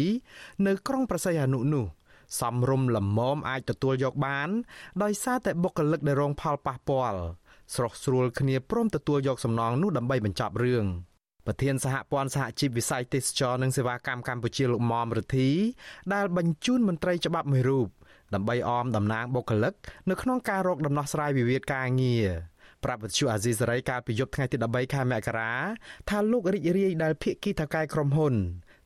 នៅក្រុងប្រស័យអនុនោះសំរុំលំមអាចទទួលយកបាន ដោយសារតែបុគ្គលិកដែលរងផលប៉ះពាល់ស្រោះស្រួលគ្នាព្រមទទួលយកសំណងនោះដើម្បីបញ្ចប់រឿង ប្រធានសហព័ន្ធសហជីពវិស័យទេសចរនិងសេវាកម្មកម្ពុជាលោកមុំរទ្ធីដែលបញ្ជូនមន្ត្រីច្បាប់មួយរូបដើម្បីអមតំណាងបុគ្គលិកនៅក្នុងការរកដំណោះស្រាយវិវាទការងារប្រាប់វិទ្យុអាស៊ីសេរីកាលពីយប់ថ្ងៃទី13ខែមករាថាលោករីករាយដែលភៀកគីថកែក្រុមហ៊ុន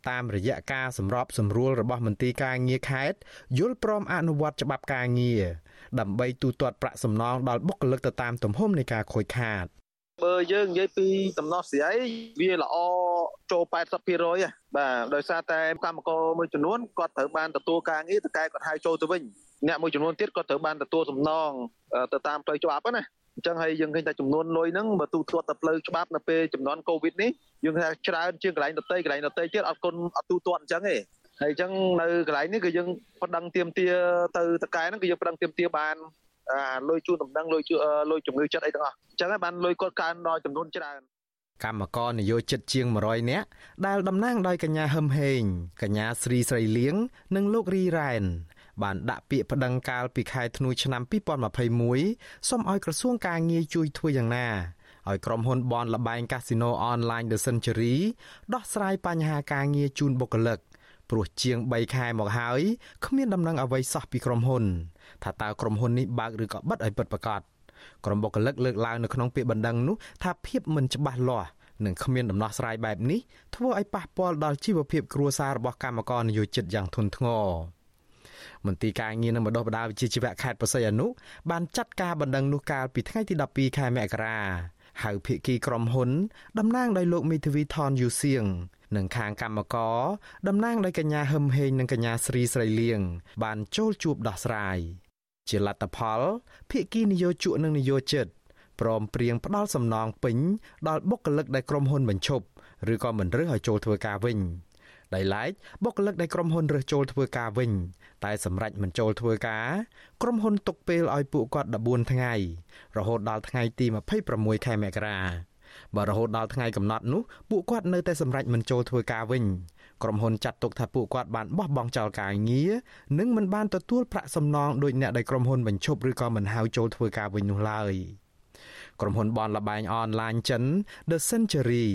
តាមរយៈការសម្របសម្រួលរបស់មន្ទីរការងារខេត្តយល់ព្រមអនុវត្តច្បាប់ការងារដើម្បីទូទាត់ប្រាក់សំណងដល់បុគ្គលិកទៅតាមទំហំនៃការខូចខាត បើយើងនិយាយពីដំណោះស្រាយវាល្អចូល80%បាទដោយសារតែកម្មករមួយចំនួនគាត់ត្រូវបានទទួលការងារតកែគាត់ហៅចូលទៅវិញអ្នកមួយចំនួនទៀតគាត់ត្រូវបានទទួលសំណងទៅតាមផ្លូវច្បាប់ណាអញ្ចឹងហើយយើងឃើញថាចំនួនលុយហ្នឹងបើទូទាត់ទៅផ្លូវច្បាប់នៅពេលចំនួនកូវីដនេះយើងថាច្រើនជាងកន្លែងដតីកន្លែងដតីទៀតអត់គុណអត់ទូទាត់អញ្ចឹងទេហើយអញ្ចឹងនៅកន្លែងនេះគឺយើងប្តឹងទៀមទាទៅតកែហ្នឹងគឺយើងប្តឹងទៀមទាបាន អាលុយជូនដំណឹងលុយលុយជំងឺចិត្តអីទាំងអស់អញ្ចឹងហើយបានលុយគាត់កើនដល់ចំនួនច្រើនកម្មករនយោជិតជាង100នាក់ដែលតំណាងដោយកញ្ញាហឹមហេងកញ្ញាស្រីស្រីលៀងនិងលោករីរ៉ែនបានដាក់ពាក្យប្តឹងកាលពីខែធ្នូឆ្នាំ2021សូមឲ្យក្រសួងការងារជួយធ្វើយ៉ាងណាឲ្យក្រុមហ៊ុនបនលបែងកាស៊ីណូអនឡាញ The Century ដោះស្រាយបញ្ហាការងារជូនបុគ្គលិក ព្រោះជាង3ខែមកហើយគ្មានដំណឹងអ្វីសោះពីក្រុមហ៊ុន ថាតើក្រុមហ៊ុននេះបើកឬក៏បិទឲ្យពិតប្រាកដក្រុមបុគ្គលិកលើកឡើងនៅក្នុងពាក្យបណ្ដឹងនោះថាភាពមិនច្បាស់លាស់និងគ្មានដំណោះស្រាយបែបនេះធ្វើឲ្យប៉ះពាល់ដល់ជីវភាពគ្រួសាររបស់កម្មករនយោជិតយ៉ាងធ្ងន់ធ្ងរមន្ទីរការងារនិងបណ្ដុះបណ្ដាលវិជ្ជាជីវៈខេត្តបរសៃអនុបានចាត់ការបណ្ដឹងនោះកាលពីថ្ងៃទី12ខែមករា ហៅភិក្ខីក្រុមហ៊ុនតំណាងដោយលោកមេធាវីថនយូសៀងនិងខាងកម្មករតំណាងដោយកញ្ញាហឹមហេងនិងកញ្ញាស្រីស្រីលៀងបានចូលជួបដោះស្រាយជាលទ្ធផលភិក្ខីនយោជកនិងនយោជិតព្រមព្រៀងផ្ដល់សំណងពេញដល់បុគ្គលិកដែលក្រុមហ៊ុនបញ្ឈប់ឬក៏មិនរើសឲ្យចូលធ្វើការវិញ ដោយឡែកបុគ្គលិកដែលក្រុមហ៊ុនរើសចូលធ្វើការវិញ តែសម្រេចមិនចូលធ្វើការក្រុមហ៊ុនទុកពេលឲ្យពួកគាត់14ថ្ងៃរហូតដល់ថ្ងៃទី26ខែមករាបើរហូតដល់ថ្ងៃកំណត់នោះពួកគាត់នៅតែសម្រេចមិនចូលធ្វើការវិញក្រុមហ៊ុនចាត់ទុកថាពួកគាត់បានបោះបង់ចោលការងារនិងមិនបានទទួលប្រាក់សំណងដោយអ្នកដែលក្រុមហ៊ុនបញ្ឈប់ឬក៏មិនហៅចូលធ្វើការវិញនោះឡើយ ក្រុមហ៊ុនបនលបែងអនឡាញចិន The Century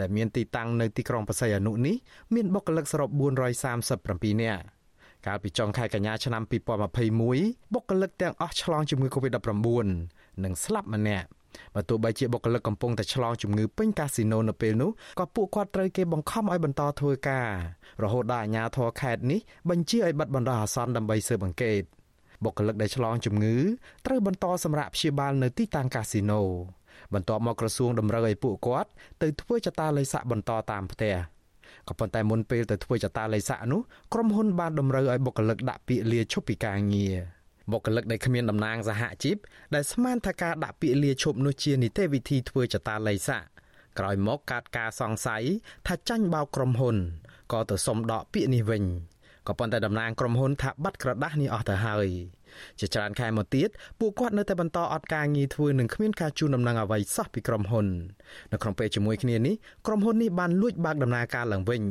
ដែលមានទីតាំងនៅទីក្រុងបរសៃអនុនេះមានបុគ្គលិកសរុប437នាក់កាលពីចុងខែកញ្ញាឆ្នាំ2021បុគ្គលិកទាំងអស់ឆ្លងជំងឺ Covid-19 និងស្លាប់ម្នាក់បើទោះបីជាបុគ្គលិកកំពុងតែឆ្លងជំងឺពេញកាស៊ីណូនៅពេលនោះក៏ពួកគាត់ត្រូវគេបង្ខំឲ្យបន្តធ្វើការរហូតដល់អាជ្ញាធរខេត្តនេះបញ្ជាឲ្យបិទបណ្ដោះអាសន្នដើម្បីស៊ើបអង្កេត បុគ្គលិកដែលឆ្លងជំងឺត្រូវបន្តសម្រាកព្យាបាលនៅទីតាំងកាស៊ីណូបន្ទាប់មកក្រសួងតម្រូវឲ្យពួកគាត់ទៅធ្វើចតាល័យស័កបន្តតាមផ្ទះក៏ប៉ុន្តែមុនពេលទៅធ្វើចតាល័យស័កនោះក្រុមហ៊ុនបានតម្រូវឲ្យបុគ្គលិកដាក់ពាក្យលាឈប់ពីការងារបុគ្គលិកដែលគ្មានតំណែងសហជីពដែលស្មានថាការដាក់ពាក្យលាឈប់នោះជានីតិវិធីធ្វើចតាល័យស័កក្រោយមកកើតការសង្ស័យថាចាញ់បោកក្រុមហ៊ុនក៏ទៅសុំដកពាក្យនេះវិញ ក៏ក៏ប៉ុន្តែតំណាងក្រុមហ៊ុនថាបាត់ក្រដាស់នេះអស់ទៅហើយជាច្រើនខែមកទៀតពួកគាត់នៅតែបន្តអត់ការងារធ្វើនិងគ្មានការជូនដំណឹងអ្វីសោះពីក្រុមហ៊ុននៅក្នុងពេលជាមួយគ្នានេះក្រុមហ៊ុននេះបានលួចបើកដំណើរការឡើងវិញ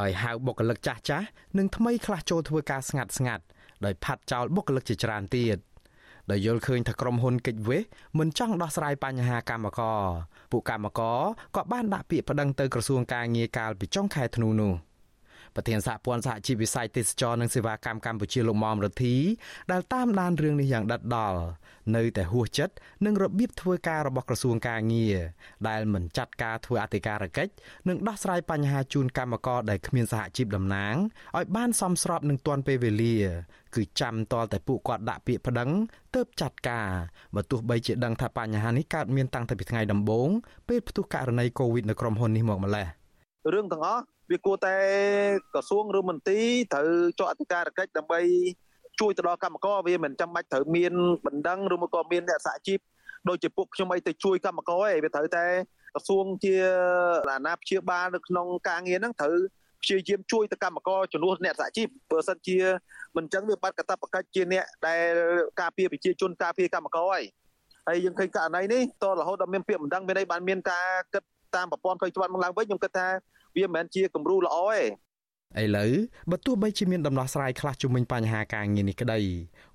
ដោយហៅបុគ្គលិកចាស់ចាស់និងថ្មីខ្លះចូលធ្វើការស្ងាត់ស្ងាត់ដោយផាត់ចោលបុគ្គលិកជាច្រើនទៀតដែលយល់ឃើញថាក្រុមហ៊ុនកិច្ចវេះមិនចង់ដោះស្រាយបញ្ហាកម្មករពួកកម្មករក៏បានដាក់ពាក្យប្តឹងទៅក្រសួងការងារកាលពីចុងខែធ្នូនោះ។ ប្រធានសហព័ន្ធសហជីពវិស័យទេសចរនិងសេវាកម្មកម្ពុជាលោកមុំរទ្ធីដែលតាមដានរឿងនេះយ៉ាងដិតដល់នៅតែហួសចិត្តនឹងរបៀបធ្វើការរបស់ក្រសួងការងារដែលមិនចាត់ការធ្វើអធិការកិច្ចនិងដោះស្រាយបញ្ហាជូនកម្មករដែលគ្មានសហជីពតំណាងឲ្យបានសមស្របនឹងទាន់ពេលវេលា គឺចាំតលតែពួកគាត់ដាក់ពាក្យប្តឹងទៅចាត់ការបើទោះបីជាដឹងថាបញ្ហានេះកើតមានតាំងតែពីថ្ងៃដំបូងពេលផ្ទុះករណីកូវីដនៅក្រុមហ៊ុននេះមកម្លេះ រឿងទាំងអស់វាគួរតែក្រសួងឬមន្ទីរត្រូវចុះអធិការកិច្ចដើម្បីជួយទៅដល់កម្មករវាមិនចាំបាច់ត្រូវមានបណ្ដឹងឬមកក៏មានអ្នកសហជីពដូចជាពួកខ្ញុំអីទៅជួយកម្មករឯងវាត្រូវតែក្រសួងជាអាណាព្យាបាលនៅក្នុងការងារហ្នឹងត្រូវព្យាយាមជួយទៅកម្មករជំនួសអ្នកសហជីពបើសិនជាមិនចឹងវាបាត់កតបកិច្ចជាអ្នកដែលការពារប្រជាជនការពារកម្មករហើយហើយយើងឃើញករណីនេះតរហូតដល់មានពាក្យបណ្ដឹងមានអីបានមានការគិត តាមប្រព័ន្ធផ្លូវច្បាប់មកឡើងវិញខ្ញុំគិតថាវាមិនមែនជាគំរូល្អទេឥឡូវបើទោះបីជាមានដំណោះស្រាយខ្លះជុំវិញបញ្ហាការងារនេះក្តី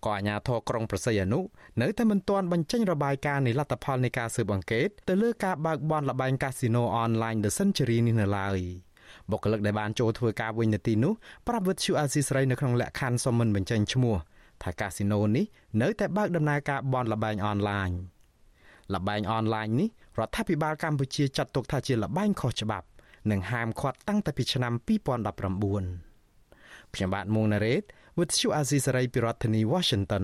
ក៏អាជ្ញាធរក្រុងប្រស័យអនុនៅតែមិនទាន់បញ្ចេញរបាយការណ៍នៃលទ្ធផលនៃការស៊ើបអង្កេតទៅលើការបើកបនលបែងកាស៊ីណូអនឡាញ The Century នេះនៅឡើយបុគ្គលិកដែលបានចូលធ្វើការវិញនៅទីនោះប្រាប់វិទ្យុអាស៊ីសេរីនៅក្នុងលក្ខខណ្ឌសុំមិនបញ្ចេញឈ្មោះថាកាស៊ីណូនេះនៅតែបើកដំណើរការបនលបែងអនឡាញលបែងអនឡាញនេះ រដ្ឋាភិបាលកម្ពុជាចាត់ទុកថាជាលបែងខុសច្បាប់និងហាមឃាត់តាំងតែពីឆ្នាំ2019ខ្ញុំបាទមុងណារ៉េត With you Azizi Saray ពីរដ្ឋធានី Washington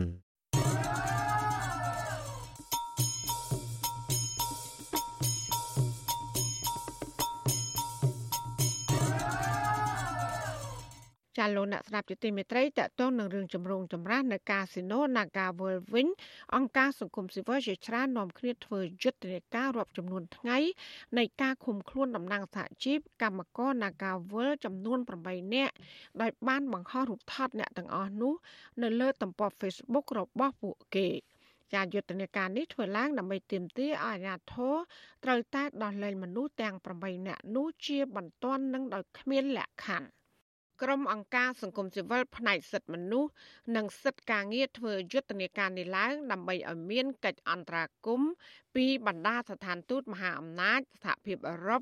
ចាលោកអ្នកស្ដាប់ជាទីមេត្រីតកតងនឹងរឿងចម្រូងចម្រាសនៅកាស៊ីណូ Naga World វិញអង្គការសង្គមស៊ីវិលជាច្រើននាំគ្នាធ្វើយុទ្ធនាការរាប់ចំនួនថ្ងៃនៃការឃុំខ្លួនតំណាងសហជីពកម្មករ Naga World ចំនួន8នាក់ដោយបានបង្ហោះរូបថតអ្នកទាំងអស់នោះនៅលើទំព័រ Facebook របស់ពួកគេចាយុទ្ធនាការនេះធ្វើឡើងដើម្បីទាមទារឲ្យអាជ្ញាធរត្រូវតែដោះលែងមនុស្សទាំង8នាក់នោះជាបន្ទាន់និងដោយគ្មានលក្ខខណ្ឌ ក្រុមអង្គការសង្គមស៊ីវិលផ្នែកសិទ្ធិមនុស្សនិងសិទ្ធិការងារធ្វើយុទ្ធនាការនេះឡើងដើម្បីឲ្យមានកិច្ចអន្តរាគមន៍ពីបណ្ដាស្ថានទូតមហាអំណាចសហភាពអឺរ៉ុប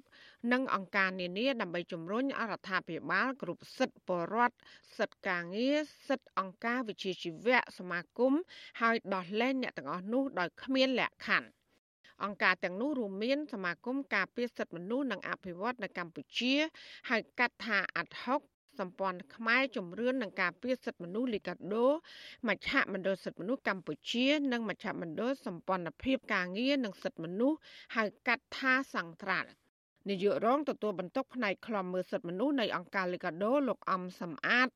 និងអង្គការនានាដើម្បីជំរុញអរដ្ឋាភិបាលគ្រប់សិទ្ធិពលរដ្ឋសិទ្ធិការងារសិទ្ធិអង្គការវិជាជីវៈសមាគមហើយដោះលែងអ្នកទាំងអស់នោះដោយគ្មានលក្ខខណ្ឌអង្គការទាំងនោះរួមមានសមាគមការពារសិទ្ធិមនុស្សនិងអភិវឌ្ឍនៅកម្ពុជាហៅកាត់ថាអាត់ហុក សម្ព័ន្ធខ្មែរជំរឿននឹងការពារសិទ្ធិមនុស្សលីកាដូមជ្ឈមណ្ឌលសិទ្ធិមនុស្សកម្ពុជា និងមជ្ឈមណ្ឌលសម្ព័ន្ធភាពការងារនិងសិទ្ធិមនុស្សហៅកាត់ថាសង្ត្រាល់នាយករងទទួលបន្ទុកផ្នែកខ្លំមើលសិទ្ធិមនុស្សនៃអង្គការលីកាដូលោកអំសំអាត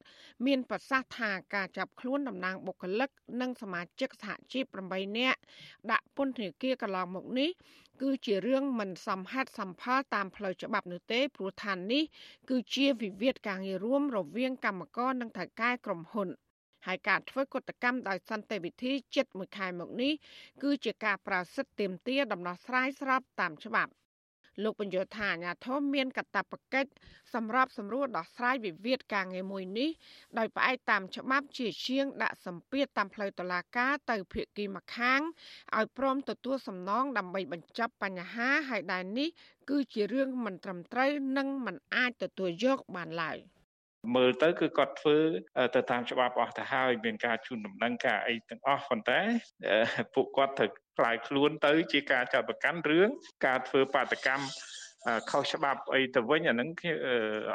មានប្រសាសន៍ថាការចាប់ខ្លួនតំណាងបុគ្គលិក និងសមាជិកសហជីព8នាក់ដាក់ពន្ធនាគារកន្លងមកនេះ គឺជារឿងមិនសមហេតុសមផលតាមផ្លូវច្បាប់នោះទេព្រោះឋាននេះគឺជាវិវាទការងាររួមរវាងកម្មករនិងថៅកែក្រុមហ៊ុនហើយការធ្វើកតកម្មដោយសន្តិវិធីជិតមួយខែមកនេះគឺជាការប្រៅសិទ្ធទាមទារដំណោះស្រាយស្របតាមច្បាប់ លោកបញ្យល់ថាអាញាធមមានកាតព្វកិច្ចសម្រាប់សម្រួលដោះស្រាយវិវាទការងារមួយនេះដោយផ្អែកតាមច្បាប់ជាជាងដាក់សម្ពាធតាមផ្លូវតុលាការទៅភាគីម្ខាងឲ្យព្រមទទួលសំណងដើម្បីបញ្ចប់បញ្ហាហើយដែលនេះ គឺជារឿងមិនត្រឹមត្រូវនិងមិនអាចទទួលយកបានឡើយមើលទៅគឺគាត់ធ្វើទៅតាមច្បាប់អស់ទៅហើយមានការជូនដំណឹងការអីទាំងអស់ប៉ុន្តែពួកគាត់ត្រូវ ខ្លាយខ្លួនទៅជាការចាត់ប្រកាន់រឿងការធ្វើបាតកម្មខុសច្បាប់អីទៅវិញអាហ្នឹង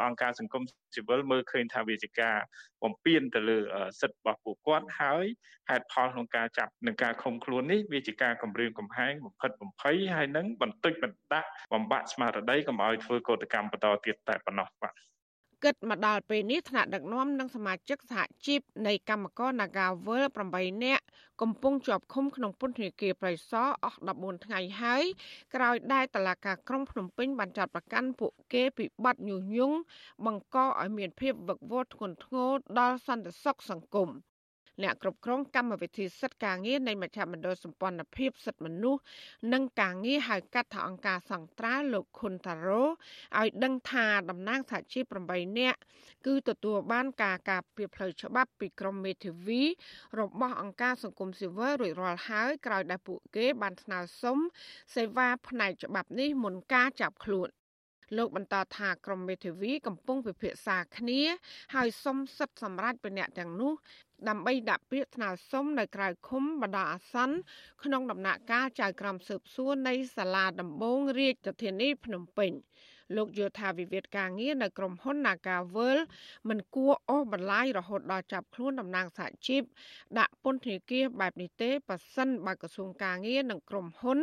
អង្គការសង្គមស៊ីវិលមើលឃើញថាវាជាការបំពានទៅលើសិទ្ធិរបស់ពួកគាត់ហើយហេតុផលក្នុងការចាប់និងការឃុំខ្លួននេះវាជាការគំរាមកំហែងបំផិតបំភ័យហើយនឹងបន្តិចបន្តដាក់បំបាក់ស្មារតីកុំឲ្យធ្វើកោតកម្មបន្តទៀតតែប៉ុណ្ណោះបាទ គិតមកដល់ពេលនេះថ្នាក់ដឹកនាំនិងសមាជិកសហជីពនៃកម្មករ Nagavel 8នាក់កំពុងជាប់ឃុំក្នុងពន្ធនាគារប្រៃសណអស់14ថ្ងៃហើយក្រោយដែលតឡាការក្រុងភ្នំពេញបានចាត់ប្រកាន់ពួកគេពីបទញុះញង់បង្កឲ្យមានភាពវឹកវរធ្ងន់ធ្ងរដល់សន្តិសុខសង្គម អ្នកគ្រប់គ្រងកម្មវិធីសិទ្ធិការងារនៃមជ្ឈមណ្ឌលសម្ព័ន្ធភាពសិទ្ធិមនុស្សនិងការងារហៅកាត់ថាអង្គការសង្ត្រាលោកខុនតារ៉ូឲ្យដឹងថាតំណាងសហជីព8នាក់គឺទទួលបានការការពារផ្លូវច្បាប់ពីក្រមមេធាវីរបស់អង្គការសង្គមស៊ីវិលរួចរាល់ហើយក្រោយដែលពួកគេបានស្នើសុំសេវាផ្នែកច្បាប់នេះមុនការចាប់ខ្លួនលោកបន្តថាក្រមមេធាវីកំពុងពិភាក្សាគ្នា ហើយសុំសិទ្ធិសម្រាប់ពីអ្នកទាំងនោះ ដើម្បីដាក់ពាក្យស្នើសុំនៅក្រៅឃុំបណ្ដោះអាសន្នក្នុងដំណាក់កាលចៅក្រមស៊ើបសួរនៃសាលាដំបងរាជធានីភ្នំពេញ។ លោកយល់ថាវិវាទការងារនៅក្រុមហ៊ុន Nagavel មិនគួរអូសបន្លាយរហូតដល់ចាប់ខ្លួនតំណាងសហជីពដាក់ពន្ធនាគារបែបនេះទេប៉ះសិនបើក្រសួងការងារនិងក្រុមហ៊ុន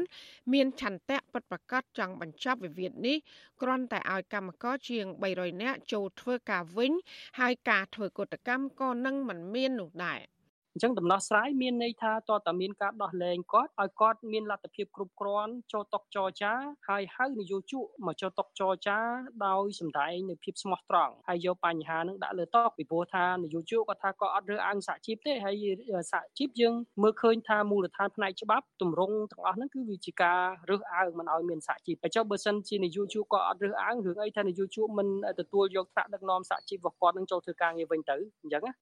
មានឆន្ទៈពិតប្រាកដចង់បញ្ចប់វិវាទនេះគ្រាន់តែឲ្យកម្មករជាង300នាក់ចូលធ្វើការវិញ ហើយការធ្វើកតកម្មក៏នឹងមិនមាននោះដែរ អញ្ចឹងដំណោះស្រាយមានន័យថាតើតាមានការដោះលែងគាត់ឲ្យគាត់មានលទ្ធភាពគ្រប់គ្រាន់ចូលតុចរចាហើយហៅនយោជកមកចូលតុចរចាដោយសម្ដែងនៅភាពស្មោះត្រង់ហើយយកបញ្ហានឹងដាក់លើតុពីព្រោះថានយោជកគាត់ថាគាត់អត់រើសអើងសហជីពទេហើយសហជីពយើងមើលឃើញថាមូលដ្ឋានផ្នែកច្បាប់ទម្រង់ទាំងអស់ហ្នឹងគឺវាជាការរើសអើងមិនឲ្យមានសហជីពហើយចុះបើសិនជានយោជកគាត់អត់រើសអើងរឿងអីថានយោជកមិនទទួលយកថ្នាក់ដឹកនាំសហជីពរបស់គាត់នឹងចូលធ្វើការងារវិញទៅអញ្ចឹងណា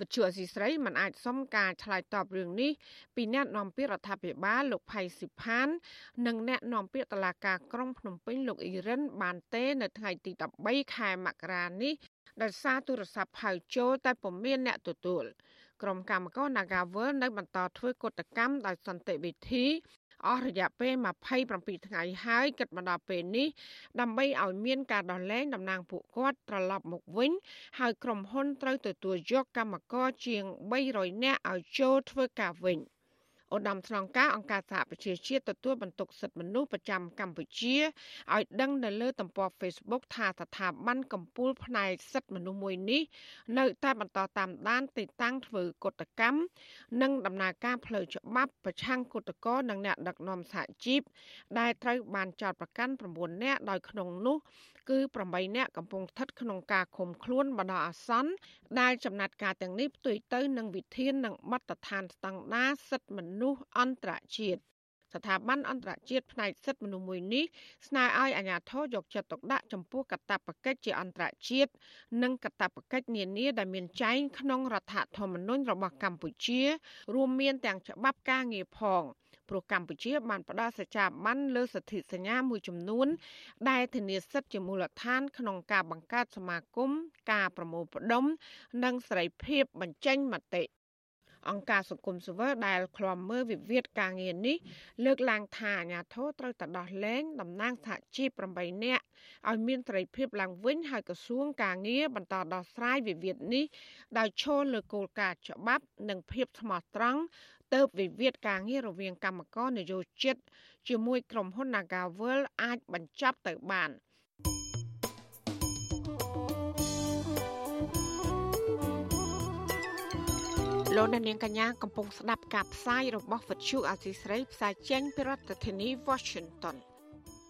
វិទ្យុអសីស្រីមិនអាចសុំការឆ្លើយតបរឿងនេះពីអ្នកនាំពាក្យរដ្ឋាភិបាលលោកផៃស៊ីផាន និងអ្នកនាំពាក្យតុលាការក្រុងភ្នំពេញលោកអ៊ីរិនបានទេនៅថ្ងៃទី13ខែមករានេះដោយសារទូរស័ព្ទហៅចូលតែពុំមានអ្នកទទួលក្រុមកម្មករ Nagavel នៅបន្តធ្វើកតកម្មដោយសន្តិវិធី អស់រយៈពេល27ថ្ងៃហើយគិតមកដល់ពេលនេះដើម្បីឲ្យមានការដោះលែងតំណាងពួកគាត់ត្រឡប់មកវិញ ហើយក្រុមហ៊ុនត្រូវទទួលយកកម្មករជាង300នាក់ឲ្យចូលធ្វើការវិញ។ ឧត្តមស្នងការអង្គការសហប្រជាជាតិទទួលបន្ទុកសិទ្ធិមនុស្សប្រចាំកម្ពុជាឲ្យដឹងនៅលើទំព័រ Facebook ថាស្ថាប័នកម្ពុជាផ្នែកសិទ្ធិមនុស្សមួយនេះនៅតែបន្តតាមដានទីតាំងធ្វើកតកម្មនិងដំណើរការផ្លូវច្បាប់ប្រឆាំងគុតកោនិងអ្នកដឹកនាំសហជីពដែលត្រូវបានចោទប្រកាន់9នាក់ដោយក្នុងនោះគឺ8នាក់កំពុងស្ថិតក្នុងការឃុំខ្លួនបណ្ដោះអាសន្នដែលចំណាត់ការទាំងនេះផ្ទុយទៅនឹងវិធាននិងបទដ្ឋានស្តង់ដារសិទ្ធិមនុស្សអន្តរជាតិស្ថាប័នអន្តរជាតិផ្នែកសិទ្ធិមនុស្សមួយនេះស្នើឲ្យអាជ្ញាធរយកចិត្តទុកដាក់ចំពោះកាតព្វកិច្ចជាអន្តរជាតិនិងកាតព្វកិច្ចនានាដែលមានចែងក្នុងរដ្ឋធម្មនុញ្ញរបស់កម្ពុជា រួមមានទាំងច្បាប់ការងារផង ព្រោះកម្ពុជាបានផ្ដល់សច្ចាប័នលើសិទ្ធិសញ្ញាមួយចំនួន ដែលធានាសិទ្ធិជាមូលដ្ឋាន ក្នុងការបង្កើតសមាគមការប្រមូលផ្ដុំ និងសេរីភាពបញ្ចេញមតិអង្គការសង្គមស៊ីវិលដែលឃ្លាំមើលវិវាទការងារនេះលើកឡើងថាអាញាធរត្រូវតែដោះលែងតំណាងសហជីព8នាក់ ឲ្យមានសេរីភាពឡើងវិញហើយក្រសួងការងារបន្តដោះស្រាយវិវាទនេះដោយឈលលើគោលការណ៍ច្បាប់និងភាពស្មោះត្រង់ទៅវិវាទការងាររវាងកម្មករនយោជិតជាមួយក្រុមហ៊ុន Nagavel អាចបញ្ចប់ទៅបានលោកនាងកញ្ញាកំពុងស្ដាប់ការផ្សាយរបស់វិទ្យុអាស៊ីស្រីផ្សាយចេញពីរដ្ឋធានី Washington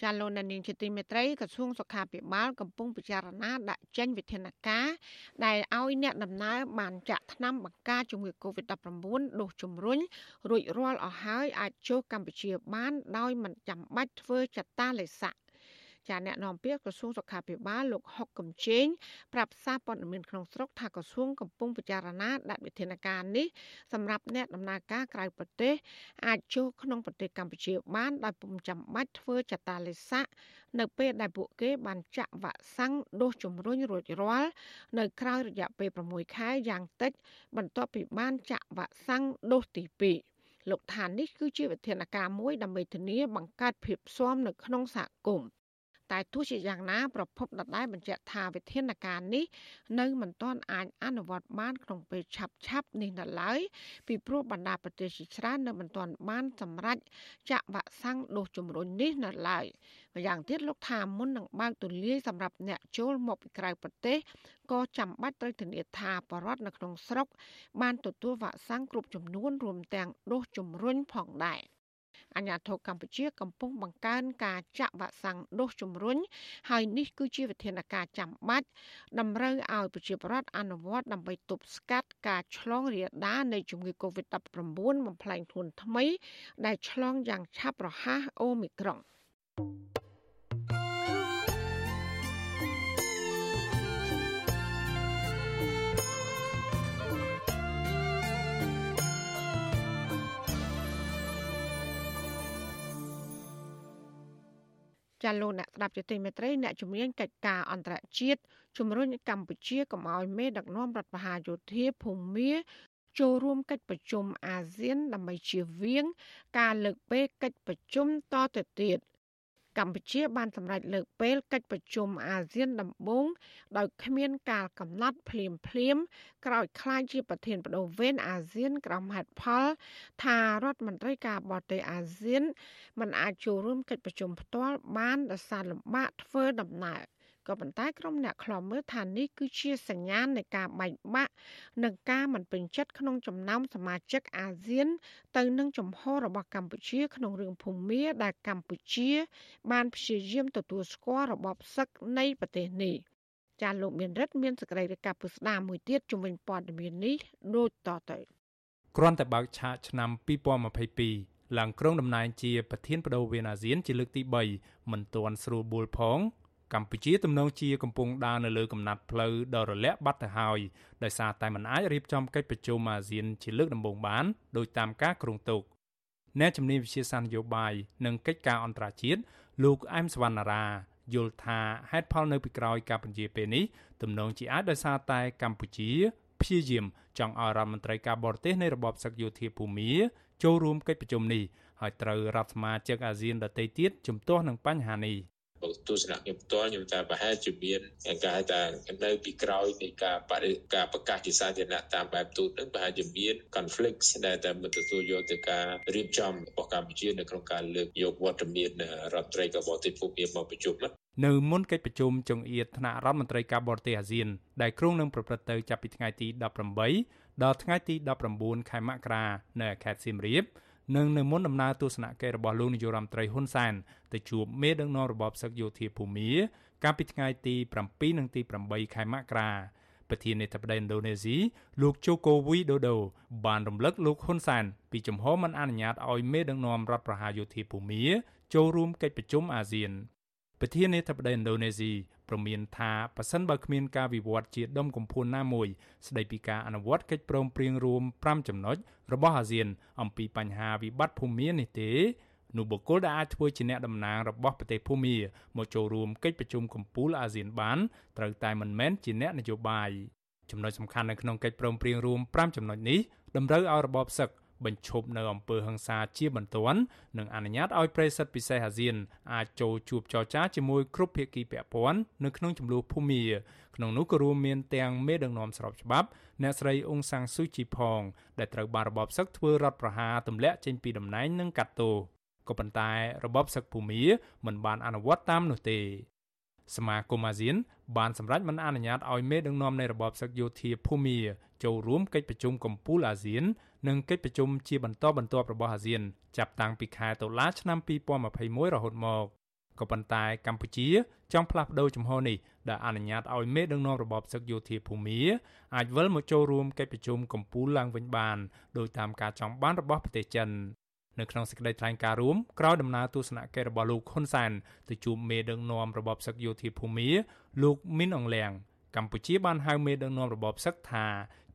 ចាលោកនានីជាទីមេត្រីក្រសួងសុខាភិបាលកំពុងពិចារណាដាក់ចេញវិធានការដែលឲ្យអ្នកដំណើរបានចាក់ថ្នាំបង្ការជំងឺ Covid-19 ដូសជំរុញរួចរាល់អស់ហើយអាចចូលកម្ពុជាបានដោយមិនចាំបាច់ធ្វើចតាឡេសាក់ ចាអ្នកនាំពាក្យក្រសួងសុខាភិបាលលោកហុកកំជេងប្រាប់សារព័ត៌មានក្នុងស្រុកថាក្រសួងកំពុងពិចារណាដាក់វិធានការនេះសម្រាប់អ្នកដំណើរការក្រៅប្រទេសអាចចូលក្នុងប្រទេសកម្ពុជាបានដោយពុំចាំបាច់ធ្វើចតាឡេសាក់នៅពេលដែលពួកគេបានចាក់វ៉ាក់សាំងដូសជំរុញរួចរាល់នៅក្រៅរយៈពេល6ខែយ៉ាងតិច បន្ទាប់ពីបានចាក់វ៉ាក់សាំងដូសទី2លោកថានេះគឺជាវិធានការមួយដើម្បីធានាបង្កើតភាពស៊ាំនៅក្នុងសហគមន៍ តែទោះជាយ៉ាងណាប្រពន្ធដដែលបញ្ជាក់ថាវិធានការនេះនៅមិនទាន់អាចអនុវត្តបានក្នុងពេលឆាប់ឆាប់នេះនៅឡើយពីព្រោះបណ្ដាប្រទេសជាច្រើននៅមិនទាន់បានសម្រេចចាក់វ៉ាក់សាំងដូសជំរុញនេះនៅឡើយម្យ៉ាងទៀតលោកថាមុននឹងបើកទូលាយសម្រាប់អ្នកចូលមកពីក្រៅប្រទេសក៏ចាំបាច់ត្រូវធានាថាបរដ្ឋនៅក្នុងស្រុកបានទទួលវ៉ាក់សាំងគ្រប់ចំនួនរួមទាំងដូសជំរុញផងដែរ។ អាញាធរកម្ពុជាកំពុងបង្កើនការចាក់វ៉ាក់សាំងដូសជំរុញហើយនេះគឺជាវិធានការចាំបាច់តម្រូវឲ្យប្រជាពលរដ្ឋអនុវត្តដើម្បីទប់ស្កាត់ការឆ្លងរាលដាលនៃជំងឺ Covid-19 បំផ្លែងខ្លួនថ្មី ដែលឆ្លងយ៉ាងឆាប់រហ័សអូមីក្រុង thank you ចាលោកអ្នកស្ដាប់ជាទីមេត្រីអ្នកជំនាញកិច្ចការអន្តរជាតិជំរុញកម្ពុជាកុំឲ្យមេដឹកនាំរដ្ឋបហាយោធាភូមាចូលរួមកិច្ចប្រជុំអាស៊ានដើម្បីជៀសវាង ការលើកពេលកិច្ចប្រជុំតទៅទៀត។ កម្ពុជាបានសម្រេចលើកពេលកិច្ចប្រជុំអាស៊ានដំបូងដោយគ្មានការកំណត់ភ្លាមភ្លាមក្រោយខ្លាយជាប្រធានបដូវវេនអាស៊ានក្រុមហេតុផល ថារដ្ឋមន្ត្រីការបរទេសអាស៊ានមិនអាចចូលរួមកិច្ចប្រជុំផ្ទាល់បានដោយសារលំបាកធ្វើដំណើរ ក៏ប៉ុន្តែក្រុមអ្នកខ្លាំមើលថានេះគឺជាសញ្ញាណនៃការបែកបាក់និងការមិនពេញចិត្តក្នុងចំណោមសមាជិកអាស៊ាន ទៅនឹងចំហរបស់កម្ពុជាក្នុងរឿងភូមាដែលកម្ពុជា បានព្យាយាមទទួលស្គាល់របបសឹកនៃប្រទេសនេះចាលោកមានរិទ្ធមានសេចក្តីរាយការណ៍ពុស្ដាមួយទៀតជំវិញព័ត៌មាននេះដូចតទៅគ្រាន់តែបើកឆាកឆ្នាំ2022ឡើងក្រុងតំណែងជាប្រធានបដូវវេនអាស៊ានជាលើកទី3មិនទាន់ស្រួលបួលផង កម្ពុជាទំនងជាកំពុងដើរនៅលើកំណាត់ផ្លូវដ៏រលាក់បាត់ទៅហើយដោយសារតែមិនអាចរៀបចំកិច្ចប្រជុំអាស៊ានជាលើកដំបូងបានដោយតាមការគ្រោងទុកអ្នកជំនាញវិជាសាស្ត្រនយោបាយនិងកិច្ចការអន្តរជាតិលោកអែមសវណ្ណារាយល់ថាហេតុផលនៅពីក្រោយការបញ្ជាពេលនេះទំនងជាអាចដោយសារតែកម្ពុជាព្យាយាមចង់ឲ្យរដ្ឋមន្ត្រីការបរទេសនៃរបបសឹកយោធាភូមាចូលរួមកិច្ចប្រជុំនេះហើយត្រូវរដ្ឋសមាជិកអាស៊ានដទៃទៀតជំទាស់នឹងបញ្ហានេះ ទស្សនៈខ្ញុំផ្ទាល់ខ្ញុំថាប្រហែលជាមានការថានៅពីក្រោយនៃការបរិការប្រកាសជាសាធារណៈតាមបែបទូតនឹងប្រហែលជាមាន conflict ដែលតែមិនទទួលយកទៅការរៀបចំរបស់កម្ពុជានៅក្នុងការលើកយកវត្តមានរដ្ឋត្រីកបរទេសភូមិមកប្រជុំនៅមុនកិច្ចប្រជុំចុងអៀតថ្នាក់រដ្ឋមន្ត្រីការបរទេសអាស៊ានដែលគ្រោងនឹងប្រព្រឹត្តទៅចាប់ពីថ្ងៃទី18ដល់ថ្ងៃទី19ខែមករានៅខេត្តសៀមរាប និងនៅមុនដំណើរទស្សនកិច្ចរបស់លោកនាយរដ្ឋមន្ត្រីហ៊ុនសែនទៅជួបមេដឹកនាំរបបសឹកយោធាភូមាកាលពីថ្ងៃទី7និងទី8ខែមករាប្រធានាធិបតីឥណ្ឌូនេស៊ីលោកជូកូវីដូដូបានរំលឹកលោកហ៊ុនសែនពីជំហរមិនអនុញ្ញាតឲ្យមេដឹកនាំរដ្ឋប្រហារយោធាភូមាចូលរួមកិច្ចប្រជុំអាស៊ានប្រធានាធិបតីឥណ្ឌូនេស៊ី ព្រមានថាប៉ះសិនបើគ្មានការវិវត្តជាដុំកំភួនណាមួយស្ដីពីការអនុវត្តកិច្ចព្រមព្រៀងរួម5ចំណុចរបស់អាស៊ាន អំពីបញ្ហាវិបត្តិភូមិនេះទេនោះបុគ្គលដែលអាចធ្វើជាអ្នកតំណាងរបស់ប្រទេសភូមាមកចូលរួមកិច្ចប្រជុំកំពូលអាស៊ានបានត្រូវតែមិនមែនជាអ្នកនយោបាយចំណុចសំខាន់នៅក្នុងកិច្ចព្រមព្រៀងរួម5ចំណុចនេះតម្រូវឲ្យរបបសឹក បញ្ឈប់នៅអំពើហិង្សាជាបន្ទាន់និងអនុញ្ញាតឲ្យប្រិស័ទពិសេសអាស៊ានអាចចូលជួបចរចាជាមួយគ្រប់ភាគីពាក់ព័ន្ធនៅក្នុងចំនួនភូមាក្នុងនោះក៏រួមមានទាំងមេដឹកនាំស្របច្បាប់អ្នកស្រីអ៊ុងសាំងស៊ូជីផង ដែលត្រូវបានរបបសឹកធ្វើរដ្ឋប្រហារទម្លាក់ចេញពីតំណែងនិងកាត់ទោសក៏ប៉ុន្តែរបបសឹកភូមាមិនបានអនុវត្តតាមនោះទេ សមាគមអាស៊ានបានសម្រេចមិនអនុញ្ញាតឲ្យមេដឹកនាំនៃរបបសឹកយោធាភូមាចូលរួមកិច្ចប្រជុំកំពូលអាស៊ាន និងកិច្ចប្រជុំជាបន្តបន្ទាប់របស់អាស៊ាន ចាប់តាំងពីខែតុលាឆ្នាំ2021រហូតមកក៏ប៉ុន្តែកម្ពុជាចង់ផ្លាស់ប្តូរជំហរនេះដែលអនុញ្ញាតឲ្យមេដឹកនាំរបបសឹកយោធាភូមាអាចវិលមកចូលរួមកិច្ចប្រជុំកំពូលឡើងវិញបានដោយតាមការចង់បានរបស់ប្រទេសចិន នៅក្នុងសេចក្តីថ្លែងការណ៍រួមក្រោយដំណើរទស្សនកិច្ចរបស់លោកហ៊ុនសែនទៅជួបមេដឹកនាំរបបសឹកយោធាភូមាលោកមីនអងលៀងកម្ពុជាបានហៅមេដឹកនាំរបបសឹកថា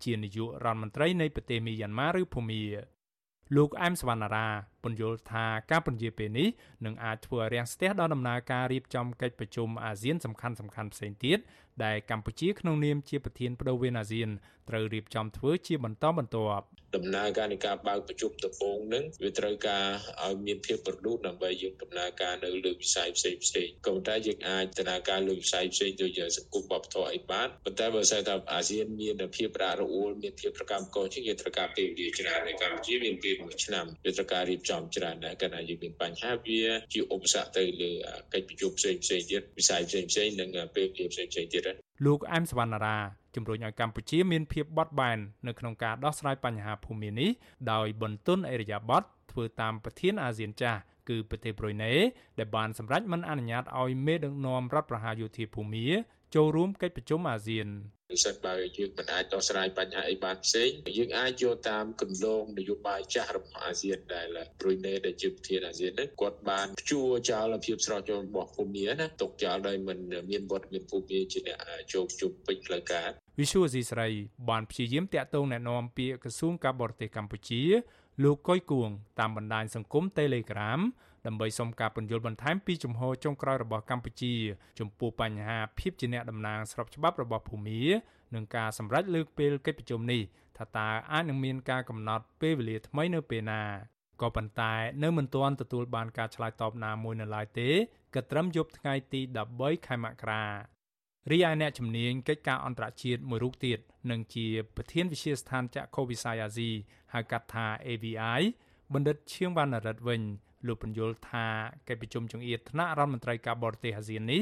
ជានាយករដ្ឋមន្ត្រីនៃប្រទេសមីយ៉ាន់ម៉ាឬភូមាលោកអែមសវណ្ណារាពន្យល់ថាការពន្យាពេលនេះនឹងអាចធ្វើឲ្យរាំងស្ទះដល់ដំណើរការរៀបចំកិច្ចប្រជុំអាស៊ានសំខាន់ៗផ្សេងទៀតដែលកម្ពុជាក្នុងនាមជាប្រធានបដូវវេនអាស៊ានត្រូវរៀបចំធ្វើជាបន្តបន្ទាប់ ដំណើរការនៃការបើកប្រជុំដំបូងនឹងវាត្រូវការឲ្យមានភាពប្រឌូតដើម្បីយើងដំណើរការនៅលើវិស័យផ្សេងផ្សេងក៏ប៉ុន្តែយើងអាចដំណើរការលើវិស័យផ្សេងដូចសង្គមបព្វធម៌អីបានប៉ុន្តែបើសិនថាអាស៊ានមានភាពរអាក់រអួលមានភាពប្រកម្មកោជាងយើងត្រូវការពេលវេលាច្រើននៅកម្ពុជាមានពេល1ឆ្នាំវាត្រូវការរៀបចំច្រើនដែរកាលណាយើងមានបញ្ហាវាជាឧបសគ្គទៅលើកិច្ចប្រជុំផ្សេងផ្សេងទៀតវិស័យផ្សេងផ្សេងនិងពេលវេលាផ្សេងផ្សេងទៀត លោកអែមសវណ្ណារាជំរុញឲ្យកម្ពុជាមានភាពបត់បែននៅក្នុងការដោះស្រាយបញ្ហាភូមិនេះដោយបន្ទន់អេរយាប័តធ្វើតាមប្រធានអាស៊ានចាស់គឺប្រទេសប្រុយណេដែលបានសម្រេចមិនអនុញ្ញាតឲ្យមេដឹកនាំរដ្ឋប្រហារយោធាភូមា ចូលរួមកិច្ចប្រជុំអាស៊ានសិនបើយើងមិនអាចដោះស្រាយបញ្ហាអីបានផ្សេងយើងអាចយកតាមគន្លងនយោបាយចាស់របស់អាស៊ានដែលប្រ៊ុយណេដែលជាប្រធានអាស៊ានហ្នឹងគាត់បានព្យួរចោលភាពស្រស់ចោលរបស់ភូមាណាຕົកចោលដោយមិនមានវត្តមានភូមាជាអ្នកចូលជួបពេញផ្លូវការវិសុវស៊ីស្រីបានព្យាយាមតាក់ទងណែនាំពាក្យក្រសួងការបរទេសកម្ពុជាលោកកុយគួងតាមបណ្ដាញសង្គម Telegram ដើម្បីសុំការពន្យល់បន្ថែមពីជំហរចុងក្រោយរបស់កម្ពុជា ចំពោះបញ្ហាភាពជាអ្នកតំណាងស្របច្បាប់របស់ភូមានិងការសម្រេចលើកពេលកិច្ចប្រជុំនេះថាតើអាចនឹងមានការកំណត់ពេលវេលាថ្មីនៅពេលណាក៏ប៉ុន្តែនៅមិនទាន់ទទួលបានការឆ្លើយតបណាមួយនៅឡើយទេក៏ត្រឹមយប់ថ្ងៃទី13ខែមករារីឯអ្នកជំនាញកិច្ចការអន្តរជាតិមួយរូបទៀតនឹងជាប្រធានវិទ្យាស្ថានចក្ខុវិស័យអាស៊ីហៅកាត់ថា AVI បណ្ឌិតឈៀងវណ្ណរិទ្ធវិញ លោកបញ្យល់ថាកិច្ចប្រជុំចង្អៀតថ្នាក់រដ្ឋមន្ត្រីការបរទេសអាស៊ាននេះ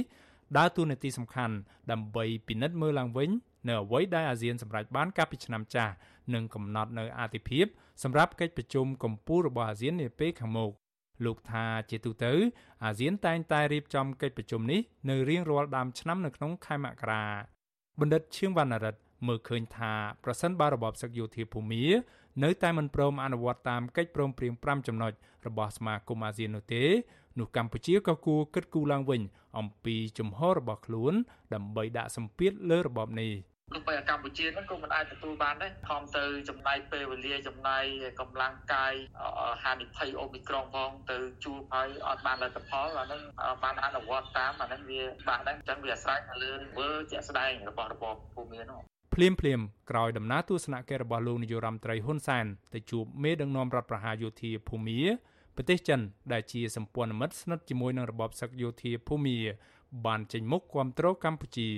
ដើរតួនាទីសំខាន់ដើម្បីពិនិត្យមើលឡើងវិញនៅអ្វីដែលអាស៊ានសម្រេចបានកាលពីឆ្នាំចាស់និងកំណត់នៅអាទិភាពសម្រាប់កិច្ចប្រជុំកម្ពុជារបស់អាស៊ាននាពេលខាងមុខលោកថាជាទូទៅអាស៊ានតែងតែរៀបចំកិច្ចប្រជុំនេះនៅរៀងរាល់ដើមឆ្នាំនៅក្នុងខែមករាបណ្ឌិតឈៀងវណ្ណរិទ្ធ មើលឃើញថាប្រសិនបើរបបសឹកយោធាភូមានៅតែមិនព្រមអនុវត្តតាមកិច្ចព្រមព្រៀង5ចំណុចរបស់សមាគមអាស៊ាននោះទេនោះកម្ពុជាក៏គួរគិតគូរឡើងវិញអំពីជំហររបស់ខ្លួន ដើម្បីដាក់សម្ពាធលើរបបនេះទោះបីកម្ពុជាហ្នឹងក៏មិនអាចទទួលបានដែរខំទៅចំណាយពេលវេលាចំណាយកម្លាំងកាយហានិភ័យអូមីក្រុងផងទៅជួបហើយអត់បានលទ្ធផលអាហ្នឹងបានអនុវត្តតាមអាហ្នឹងវាបាក់ដែរអញ្ចឹងវាអាស្រ័យទៅលើធ្វើជាក់ស្ដែងរបស់របបភូមិនោះ ភ្លាមភ្លាមក្រោយដំណើរទស្សនកិច្ចរបស់លោកនាយរដ្ឋមន្ត្រីហ៊ុនសែនទៅជួបមេដឹកនាំរដ្ឋប្រហារយោធាភូមាប្រទេសចិនដែលជាសម្ព័ន្ធមិត្តស្និទ្ធជាមួយនឹងរបបសឹកយោធាភូមាបានចេញមុខគាំទ្រកម្ពុជា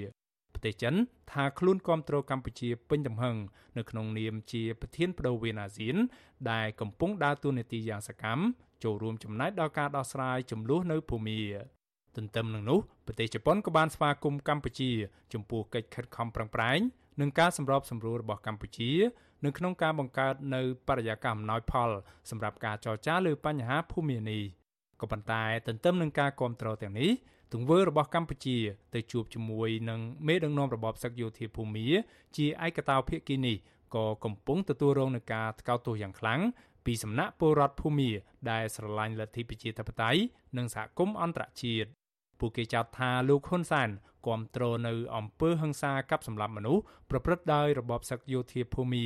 ប្រទេសចិនថាខ្លួនគាំទ្រកម្ពុជាពេញទំហឹងនៅក្នុងនាមជាប្រធានបដូវវេនអាស៊ាន ដែលកំពុងដើរតួនាទីយ៉ាងសកម្មចូលរួមចំណែកដល់ការដោះស្រាយចំនួននៅភូមាទន្ទឹមនឹងនោះប្រទេសជប៉ុនក៏បានស្វាគមន៍កម្ពុជា ចំពោះកិច្ចខិតខំប្រឹងប្រែង និងការសម្របសម្រួលរបស់កម្ពុជានៅក្នុងការបង្កើតនៅបរិយាកាសអំណោយផលសម្រាប់ការចរចាលើបញ្ហាភូមិនេះក៏ប៉ុន្តែទន្ទឹមនឹងការគ្រប់គ្រងទាំងនេះទង្វើរបស់កម្ពុជាទៅជួបជាមួយនឹងមេដឹកនាំរបបសឹកយោធាភូមាជាឯកតោភាគីនេះក៏កំពុងទទួលរងនឹងការថ្កោលទោសយ៉ាងខ្លាំងពីសំណាក់ពលរដ្ឋភូមាដែលស្រឡាញ់លទ្ធិប្រជាធិបតេយ្យនិងសហគមន៍អន្តរជាតិពួកគេចោទថាលោកហ៊ុនសែន គ្រប់គ្រងនៅអំពើហិង្សាកັບសម្លាប់មនុស្សប្រព្រឹត្តដោយរបបសឹកយោធាភូមា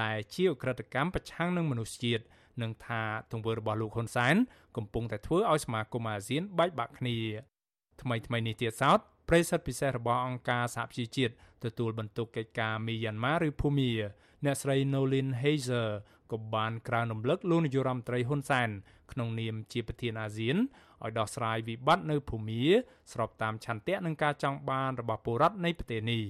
ដែលជាអក្រិតកម្មប្រឆាំងនឹងមនុស្សជាតិនិងថាទង្វើរបស់លោកហ៊ុនសែនកំពុងតែធ្វើឲ្យសមាគមអាស៊ានបែកបាក់គ្នាថ្មីថ្មីនេះទៀតសោតប្រិស័ទពិសេសរបស់អង្គការសហប្រជាជាតិទទួលបន្ទុកកិច្ចការមីយ៉ាន់ម៉ាឬភូមា អ្នកស្រី Nolin Heiser ក៏បានក្រើនរំលឹកលោកនាយរដ្ឋមន្ត្រីហ៊ុនសែនក្នុងនាមជាប្រធានអាស៊ានឲ្យដោះស្រាយវិបត្តិនៅភូមាស្របតាមឆន្ទៈនិងការចង់បានរបស់ពលរដ្ឋនៃប្រទេសនេះ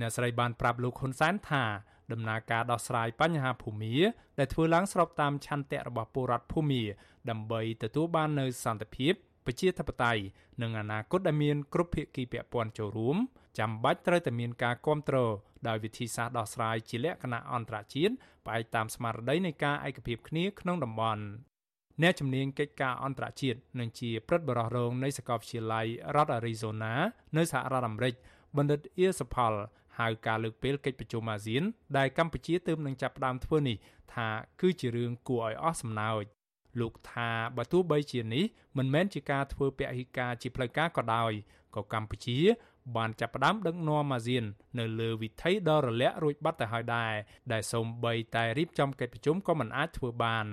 អ្នកស្រីបានប្រាប់លោកហ៊ុនសែនថាដំណើរការដោះស្រាយបញ្ហាភូមាដែលធ្វើឡើងស្របតាមឆន្ទៈរបស់ពលរដ្ឋភូមាដើម្បីទទួលបាននូវសន្តិភាពប្រជាធិបតេយ្យនិងអនាគតដែលមានគ្រប់ភាគីពាក់ព័ន្ធចូលរួមចាំបាច់ត្រូវតែមានការគ្រប់គ្រង ដោយវិធីសាស្ត្រដោះស្រាយជាលក្ខណៈអន្តរជាតិផ្អែកតាមស្មារតីនៃការឯកភាពគ្នាក្នុងតំបន់អ្នកជំនាញកិច្ចការអន្តរជាតិនិងជាព្រឹទ្ធបរិះរងនៃសាកលវិទ្យាល័យរដ្ឋ Arizona នៅសហរដ្ឋអាមេរិកបណ្ឌិតអៀសផលហៅការលើកពេលកិច្ចប្រជុំអាស៊ាន ដែលកម្ពុជាទើបនឹងចាប់ផ្ដើមធ្វើនេះថាគឺជារឿងគួរឲ្យអស់សំណើចលោកថាបើទោះបីជានេះមិនមែនជាការធ្វើពហិការជាផ្លូវការក៏ដោយក៏កម្ពុជា បានចាប់ផ្ដើមដឹកនាំអាស៊ាន នៅលើវិថីដ៏រលាក់រួចបាត់ទៅហើយដែរដែលសូម្បីតែរៀបចំកិច្ចប្រជុំក៏មិនអាចធ្វើបាន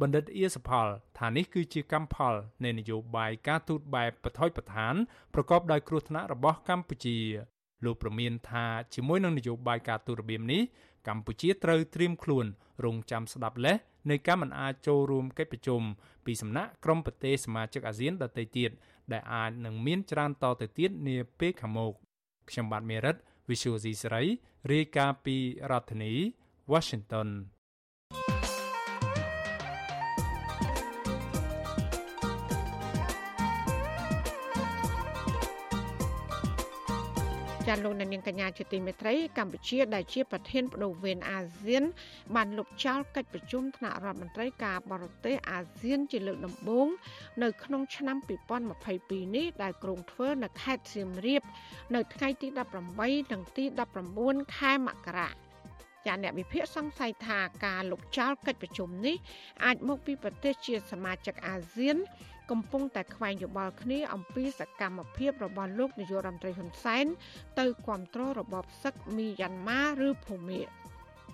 បណ្ឌិតអៀសផលថានេះគឺជាកម្មផលនៃនយោបាយការទូតបែបបថុយប្រឋានប្រកបដោយគ្រោះថ្នាក់របស់កម្ពុជាលោកប្រមានថាជាមួយនឹងនយោបាយការទូតរបៀបនេះកម្ពុជាត្រូវត្រៀមខ្លួនរងចាំស្ដាប់លេសនៃការមិនអាចចូលរួមកិច្ចប្រជុំពីសំណាក់ក្រុមប្រទេសសមាជិកអាស៊ានដទៃទៀត ដែលអាចនឹងមានច្រើនតទៅទៀតនាពេលខាងមុខខ្ញុំបាទមេរិត Visual C សេរីរាយការណ៍ពីរដ្ឋធានី Washington ចាលោកនាងកញ្ញាជាទីមេត្រីកម្ពុជាដែលជាប្រធានបដូវវេនអាស៊ាន បានលុបចោលកិច្ចប្រជុំថ្នាក់រដ្ឋមន្ត្រីការបរទេសអាស៊ានជាលើកដំបូងនៅក្នុងឆ្នាំ2022នេះដែលក្រុងធ្វើនៅខេត្តសៀមរាប នៅថ្ងៃទី18និងទី19ខែមករាចាអ្នកវិភាគសង្ស័យថាការលុបចោលកិច្ចប្រជុំនេះអាចមកពីប្រទេសជាសមាជិកអាស៊ាន កំពុងតែខ្វែងយោបល់គ្នាអំពីសកម្មភាពរបស់លោកនាយករដ្ឋមន្ត្រីហ៊ុនសែនទៅគ្រប់គ្រងរបបសឹកមីយ៉ាន់ម៉ាឬភូមា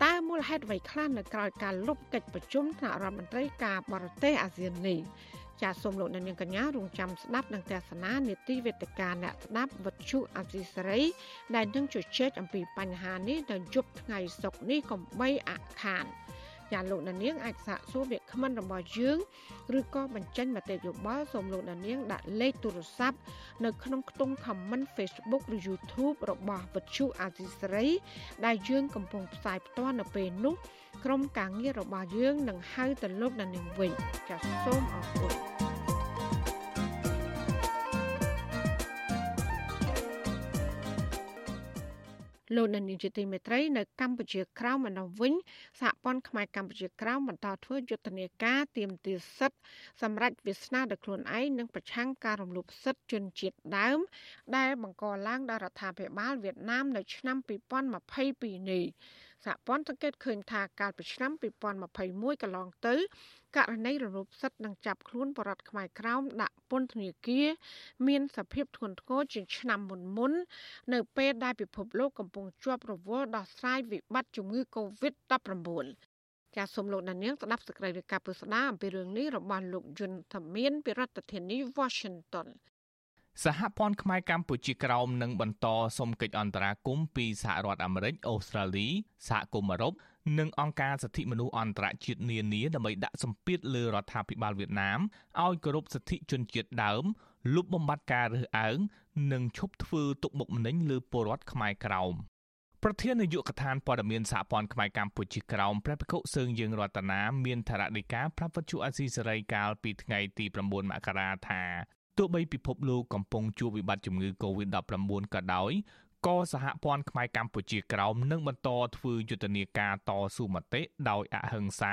តើមូលហេតុអ្វីខ្លះនៅក្រៅការលុបកិច្ចប្រជុំថ្នាក់រដ្ឋមន្ត្រីការបរទេសអាស៊ាននេះចាសសូមលោកអ្នកនាងកញ្ញារងចាំស្ដាប់នឹងទស្សនានេតិវេទិកាអ្នកស្ដាប់វត្ថុអសីសេរីដែលនឹងជជែកអំពីបញ្ហានេះនៅយប់ថ្ងៃសុក្រនេះកុំបីអខាន ចាលោកនាងអាចសាកសួរវាគ្មិនរបស់យើងឬក៏បញ្ចេញមតិយោបល់សូមលោកនាងដាក់លេខទូរស័ព្ទនៅក្នុងខ្ទង់ comment Facebook ឬ YouTube របស់វិទ្យុអាស៊ីសេរី ដែលយើងកំពុងផ្សាយផ្ទាល់នៅពេលនេះក្រុមការងាររបស់យើងនឹងហៅទៅលោកនាងវិញចាសសូមអរគុណ លោកនានីជាទីមេត្រីនៅកម្ពុជាក្រៅម្ដងវិញសហព័ន្ធខ្មែរកម្ពុជាក្រៅបន្តធ្វើយុទ្ធនាការទៀមទាសិទ្ធសម្រាប់វាសនាដល់ខ្លួនឯងនិងប្រឆាំងការរំលោភសិទ្ធិជនជាតិដើម ដែលបង្កឡើងដោយរដ្ឋាភិបាលវៀតណាមនៅឆ្នាំ2022នេះ សហព័ន្ធសង្កេតឃើញថាកាលពីឆ្នាំ2021កន្លងទៅករណីរំលោភសិទ្ធិនិងចាប់ខ្លួនបរិវត្តខ្មែរក្រោមដាក់ពន្ធនាគារមានសភាពធ្ងន់ធ្ងរជាងឆ្នាំមុនមុននៅពេលដែលពិភពលោកកំពុងជាប់រវល់ដោះស្រាយវិបត្តិជំងឺ Covid-19 ចាសសូមលោកដានៀងស្ដាប់សេចក្តីរាយការណ៍ពុស្ដាអំពីរឿងនេះរបស់លោកយុនធមៀនពីរដ្ឋធានី Washington សហព័ន្ធខ្មែរកម្ពុជាក្រោមនឹងបន្តសុំកិច្ចអន្តរាគមន៍ពីសហរដ្ឋអាមេរិកអូស្ត្រាលីសហគមន៍អឺរ៉ុបនិងអង្គការសិទ្ធិមនុស្សអន្តរជាតិនានាដើម្បីដាក់សម្ពាធលើរដ្ឋាភិបាលវៀតណាមឲ្យគោរពសិទ្ធិជនជាតិដើមលុបបំបាត់ការរើសអើងនិងឈប់ធ្វើទុកបុកម្នេញលើពលរដ្ឋខ្មែរក្រោមប្រធាននាយកដ្ឋានព័ត៌មានសហព័ន្ធខ្មែរកម្ពុជាក្រោមព្រះភិក្ខុសើងយើងរតនាមានថារដីកាប្រាប់វិទ្យុអាស៊ីសេរីកាលពីថ្ងៃទី9មករាថា ទោះបីពិភពលោកកំពុងជួបវិបត្តិជំងឺ Covid-19 ក៏ដោយក៏សហព័ន្ធខ្មែរកម្ពុជាក្រោមនឹងបន្តធ្វើយុទ្ធនាការតស៊ូមតិដោយអហិង្សា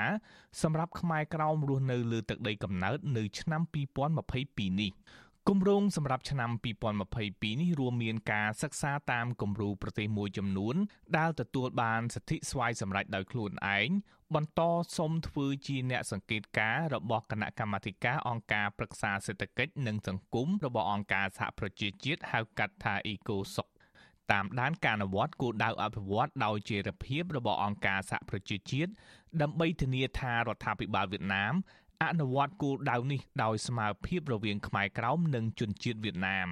សម្រាប់ខ្មែរក្រោមរស់នៅលើទឹកដីកំណើតនៅឆ្នាំ2022នេះ គម្រោងសម្រាប់ឆ្នាំ2022នេះរួមមានការសិក្សាតាមគំរូប្រទេសមួយចំនួន ដែលទទួលបានសិទ្ធិស្វ័យសម្រេចដោយខ្លួនឯងបន្តសុំធ្វើជាអ្នកសង្កេតការណ៍របស់គណៈកម្មាធិការអង្គការប្រឹក្សាសេដ្ឋកិច្ចនិងសង្គមរបស់អង្គការសហប្រជាជាតិហៅកាត់ថា ECOSOC តាមដានការអនុវត្តគោលដៅអភិវឌ្ឍដោយជារភាពរបស់អង្គការសហប្រជាជាតិដើម្បីធានាថារដ្ឋាភិបាលវៀតណាម អនុវត្តគោលដៅនេះដោយស្មើភាពរវាងខ្មែរក្រោមនិងជនជាតិវៀតណាម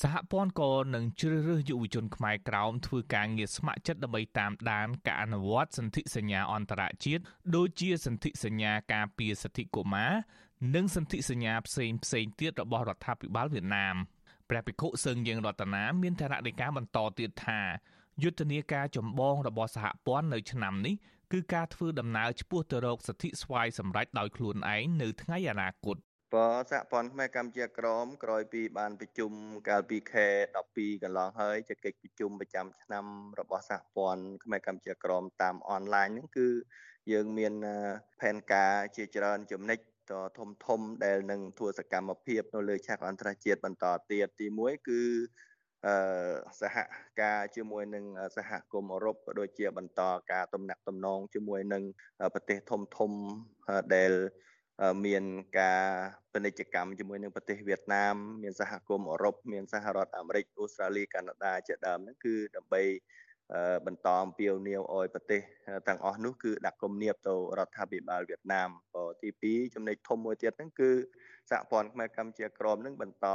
សហព័ន្ធក៏នឹងជ្រើសរើសយុវជនខ្មែរក្រោមធ្វើការងារស្ម័គ្រចិត្តដើម្បីតាមដានការអនុវត្តសន្ធិសញ្ញាអន្តរជាតិដូចជាសន្ធិសញ្ញាការពារសិទ្ធិកុមារនិងសន្ធិសញ្ញាផ្សេងផ្សេងទៀតរបស់រដ្ឋាភិបាលវៀតណាមព្រះភិក្ខុសឹងយើងរតនាមានថរដីកាបន្តទៀតថាយុទ្ធនាការចម្បងរបស់សហព័ន្ធនៅឆ្នាំនេះ គឺការធ្វើដំណើរឆ្ពោះទៅរកសិទ្ធិស្វ័យសម្រេចដោយខ្លួនឯងនៅថ្ងៃអនាគតបសហព័ន្ធខ្មែរកម្ពុជាក្រមក្រោយពីបានប្រជុំកាលពីខែ12កន្លងហើយជាកិច្ចប្រជុំប្រចាំឆ្នាំរបស់សហព័ន្ធខ្មែរកម្ពុជាក្រមតាមអនឡាញហ្នឹងគឺយើងមានផែនការជាច្រើនចំណិចតធំធំដែលនឹងធ្វើសកម្មភាពនៅលើឆាកអន្តរជាតិបន្តទៀតទី1គឺ អឺសហការជាមួយនឹងសហគមន៍អឺរ៉ុបក៏ដូចជាបន្តការទំនាក់ទំនងជាមួយនឹងប្រទេសធំធំដែលមានការពាណិជ្ជកម្មជាមួយនឹងប្រទេសវៀតណាមមានសហគមន៍អឺរ៉ុបមានសហរដ្ឋអាមេរិកអូស្ត្រាលីកាណាដាជាដើមហ្នឹងគឺដើម្បី បន្តអំពាវនាវឲ្យប្រទេសទាំងអស់នោះគឺដាក់គំនាបទៅរដ្ឋាភិបាលវៀតណាមក៏ទី2ចំណុចធំមួយទៀតហ្នឹងគឺសហព័ន្ធខ្មែរកម្ពុជាក្រមនឹងបន្ត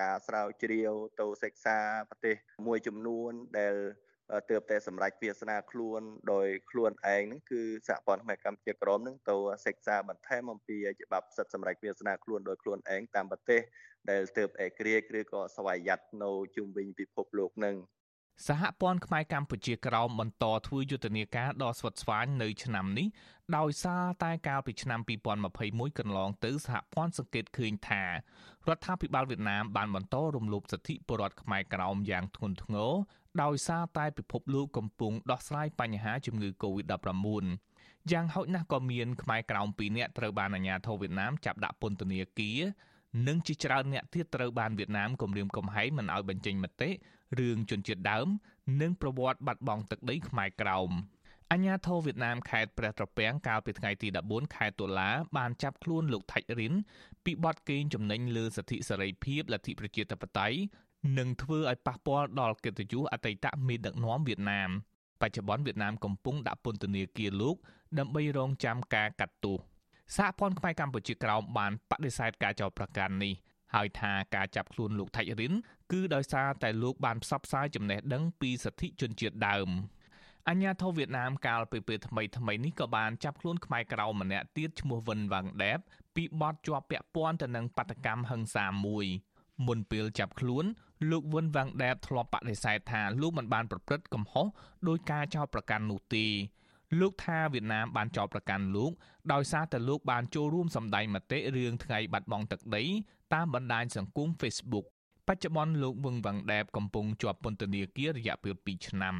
ការស្រាវជ្រាវទៅសិក្សាប្រទេសមួយចំនួនដែលទើបតែសម្រេចវាសនាខ្លួនដោយខ្លួនឯងហ្នឹងគឺសហព័ន្ធខ្មែរកម្ពុជាក្រមនឹងទៅសិក្សាបន្ថែមអំពីច្បាប់សិទ្ធិសម្រេចវាសនាខ្លួនដោយខ្លួនឯងតាមប្រទេសដែលទើបឯក្រិចឬក៏ស្វ័យយ័តនៅជុំវិញពិភពលោកនឹង សហព័ន្ធខ្មែរកម្ពុជាក្រោមបន្តធ្វើយុទ្ធនាការដ៏ស្វិតស្វាញនៅឆ្នាំនេះដោយសារតែកាលពីឆ្នាំ2021កន្លងទៅសហព័ន្ធសង្កេតឃើញថារដ្ឋាភិបាលវៀតណាមបានបន្តរំលោភសិទ្ធិពលរដ្ឋខ្មែរក្រោមយ៉ាងធ្ងន់ធ្ងរដោយសារតែពិភពលោកកំពុងដោះស្រាយបញ្ហាជំងឺ Covid-19 យ៉ាងហោចណាស់ក៏មានខ្មែរក្រោម2នាក់ត្រូវបានអាជ្ញាធរវៀតណាមចាប់ដាក់ពន្ធនាគារ និងជាច្រើនអ្នកទៀតត្រូវបានវៀតណាមគំរាមកំហែងមិនឲ្យបញ្ចេញមតិរឿងជនជាតិដើម និងប្រវត្តិបាត់បង់ទឹកដីខ្មែរក្រោមអញ្ញាធិវៀតណាមខេត្តព្រះត្រពាំងកាលពីថ្ងៃទី14ខែតុលាបានចាប់ខ្លួនលោកថាច់រិនពីបទកេងចំណេញលើសិទ្ធិសេរីភាពលទ្ធិប្រជាធិបតេយ្យនិងធ្វើឲ្យប៉ះពាល់ដល់កិត្តិយសអតីតមេដឹកនាំវៀតណាមបច្ចុប្បន្នវៀតណាមកំពុងដាក់ពន្ធនាគារលោកដើម្បីរងចាំការកាត់ទោស សហព័ន្ធខ្មែរកម្ពុជាក្រោមបានបដិសេធការចោទប្រកាន់នេះហើយថាការចាប់ខ្លួនលោកថាច់រិនគឺដោយសារតែលោកបានផ្សព្វផ្សាយចំណេះដឹងពីសិទ្ធិជនជាតិដើមអញ្ញាធិវៀតណាមកាលពីពេលថ្មីថ្មីនេះក៏បានចាប់ខ្លួនខ្មែរក្រៅម្នាក់ទៀតឈ្មោះវិនវ៉ាងដេបពីបទជាប់ពាក់ព័ន្ធទៅនឹងបាតកម្មហិង្សាមួយមុនពេលចាប់ខ្លួនលោកវិនវ៉ាងដេបធ្លាប់បដិសេធថាលោកមិនបានប្រព្រឹត្តកំហុសដោយការចោទប្រកាន់នោះទេ លោកថាវៀតណាមបានចោទប្រកាន់លោកដោយសារតែលោកបានចូលរួមសម្ដែងមតិរឿងថ្ងៃបាត់បង់ទឹកដីតាមបណ្ដាញសង្គម Facebook បច្ចុប្បន្នលោកវឹងវ៉ាងដេបកំពុងជាប់ពន្ធនាគាររយៈពេល2ឆ្នាំ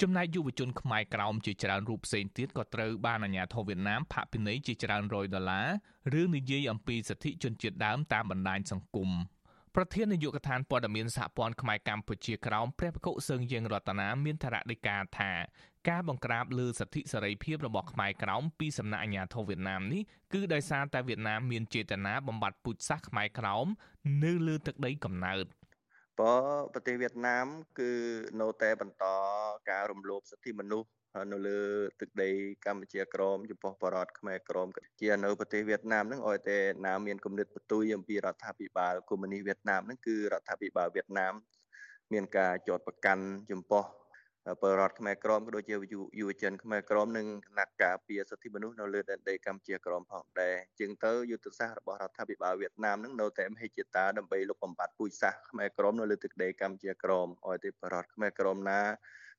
ចំណែកយុវជនខ្មែរក្រោមជាច្រើនរូបផ្សេងទៀតក៏ត្រូវបានអាជ្ញាធរវៀតណាមផាកពិន័យជាច្រើនរយដុល្លាររឿងនិយាយអំពីសិទ្ធិជនជាតិដើមតាមបណ្ដាញសង្គម ប្រធាននាយកដ្ឋានព័ត៌មានសហព័ន្ធខ្មែរកម្ពុជាក្រោមព្រះភិក្ខុសឹងយើងរតនាមានថ្នាក់ដឹកការថាការបង្ក្រាបលើសិទ្ធិសេរីភាពរបស់ខ្មែរក្រោមពីសំណាក់អាជ្ញាធរវៀតណាមនេះគឺដោយសារតែវៀតណាមមានចេតនាបំបត្តិពូជសាសន៍ខ្មែរក្រោមនៅលើទឹកដីកំណើតព្រោះប្រទេសវៀតណាមគឺនៅតែបន្តការរំលោភសិទ្ធិមនុស្ស នៅលើទឹកដីកម្ពុជាក្រមចំពោះបរតខ្មែរក្រមជានៅប្រទេសវៀតណាមហ្នឹងឲ្យតែណាមានគំនិតបន្ទុយអំពីរដ្ឋាភិបាលកុម្មុយនីសវៀតណាមហ្នឹងគឺរដ្ឋាភិបាលវៀតណាមមានការចោទប្រកាន់ចំពោះបរតខ្មែរក្រមក៏ដូចជាយុវជនខ្មែរក្រមនិងគណៈការពារសិទ្ធិមនុស្សនៅលើដែនដីកម្ពុជាក្រមផងដែរជាងទៅយុទ្ធសាស្ត្ររបស់រដ្ឋាភិបាលវៀតណាមនឹងនៅតែមហិច្ឆតាដើម្បីលុបបំបាត់ពូជសាសន៍ខ្មែរក្រមនៅលើទឹកដីកម្ពុជាក្រមឲ្យតែបរតខ្មែរក្រមណា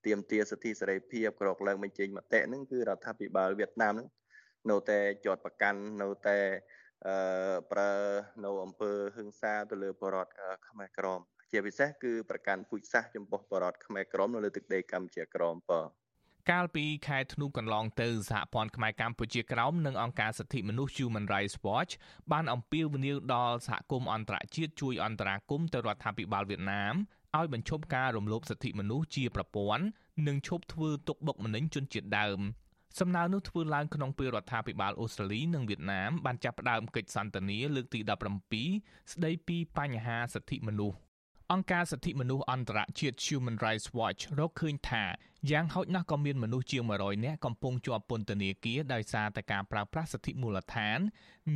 ទាមទារសិទ្ធិសេរីភាពក្រកឡើងបញ្ចេញមតិហ្នឹងគឺរដ្ឋាភិបាលវៀតណាមហ្នឹងនៅតែជាប់ប្រកាន់នៅតែអឺប្រើនៅអង្គើហឹង្សាទៅលើបរតខ្មែរក្រមជាពិសេសគឺប្រកាន់ពូជសាសន៍ចំពោះបរតខ្មែរក្រមនៅលើទឹកដីកម្ពុជាក្រមបកាលពីខែធ្នូកន្លងទៅសហព័ន្ធខ្មែរកម្ពុជាក្រោមនិងអង្គការសិទ្ធិមនុស្ស Human Rights Watch បានអំពាវនាវដល់សហគមន៍អន្តរជាតិជួយអន្តរាគមន៍ទៅរដ្ឋាភិបាលវៀតណាម ឲ្យបញ្ឈប់ការរំលោភសិទ្ធិមនុស្សជាប្រព័ន្ធនិងឈប់ធ្វើទុកបុកម្នេញជនជាតិដើមសំណើនោះធ្វើឡើងក្នុងពេលរដ្ឋាភិបាលអូស្ត្រាលីនិងវៀតណាមបានចាប់ផ្ដើមកិច្ចសន្ទនាលើកទី17ស្ដីពីបញ្ហាសិទ្ធិមនុស្សអង្គការសិទ្ធិមនុស្សអន្តរជាតិ Human Rights Watch រកឃើញថាយ៉ាងហោចណាស់ក៏មានមនុស្សជាង100នាក់កំពុងជាប់ពន្ធនាគារដោយសារតែការប្រើប្រាស់សិទ្ធិមូលដ្ឋាន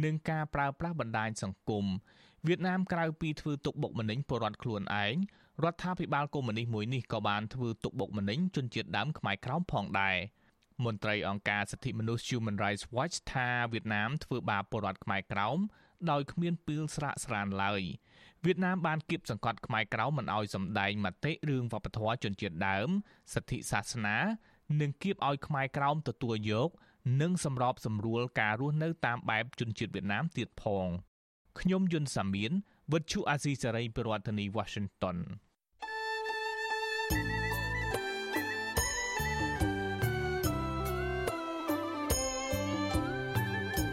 និងការប្រើប្រាស់បណ្ដាញសង្គមវៀតណាមក្រៅពីធ្វើទុកបុកម្នេញពលរដ្ឋខ្លួនឯង រដ្ឋាភិបាលកុម្មុយនីសមួយនេះក៏បានធ្វើទុកបុកម្នេញជនជាតិដើមខ្មែរក្រោមផងដែរមន្ត្រីអង្គការសិទ្ធិមនុស្ស Human Rights Watch ថាវៀតណាមធ្វើបាបពលរដ្ឋខ្មែរក្រោមដោយគ្មានពីលស្រាកស្រានឡើយវៀតណាមបានគៀបសង្កត់ខ្មែរក្រៅមិនឲ្យសម្ដែងមតិរឿងវប្បធម៌ជនជាតិដើមសិទ្ធិសាសនានិងគៀបឲ្យខ្មែរក្រៅទទួលយក និងសម្របសម្រួលការរស់នៅតាមបែបជនជាតិវៀតណាមទៀតផងខ្ញុំយុនសាមៀនវិទ្យុអាស៊ីសេរីប្រធានាធិបតី Washington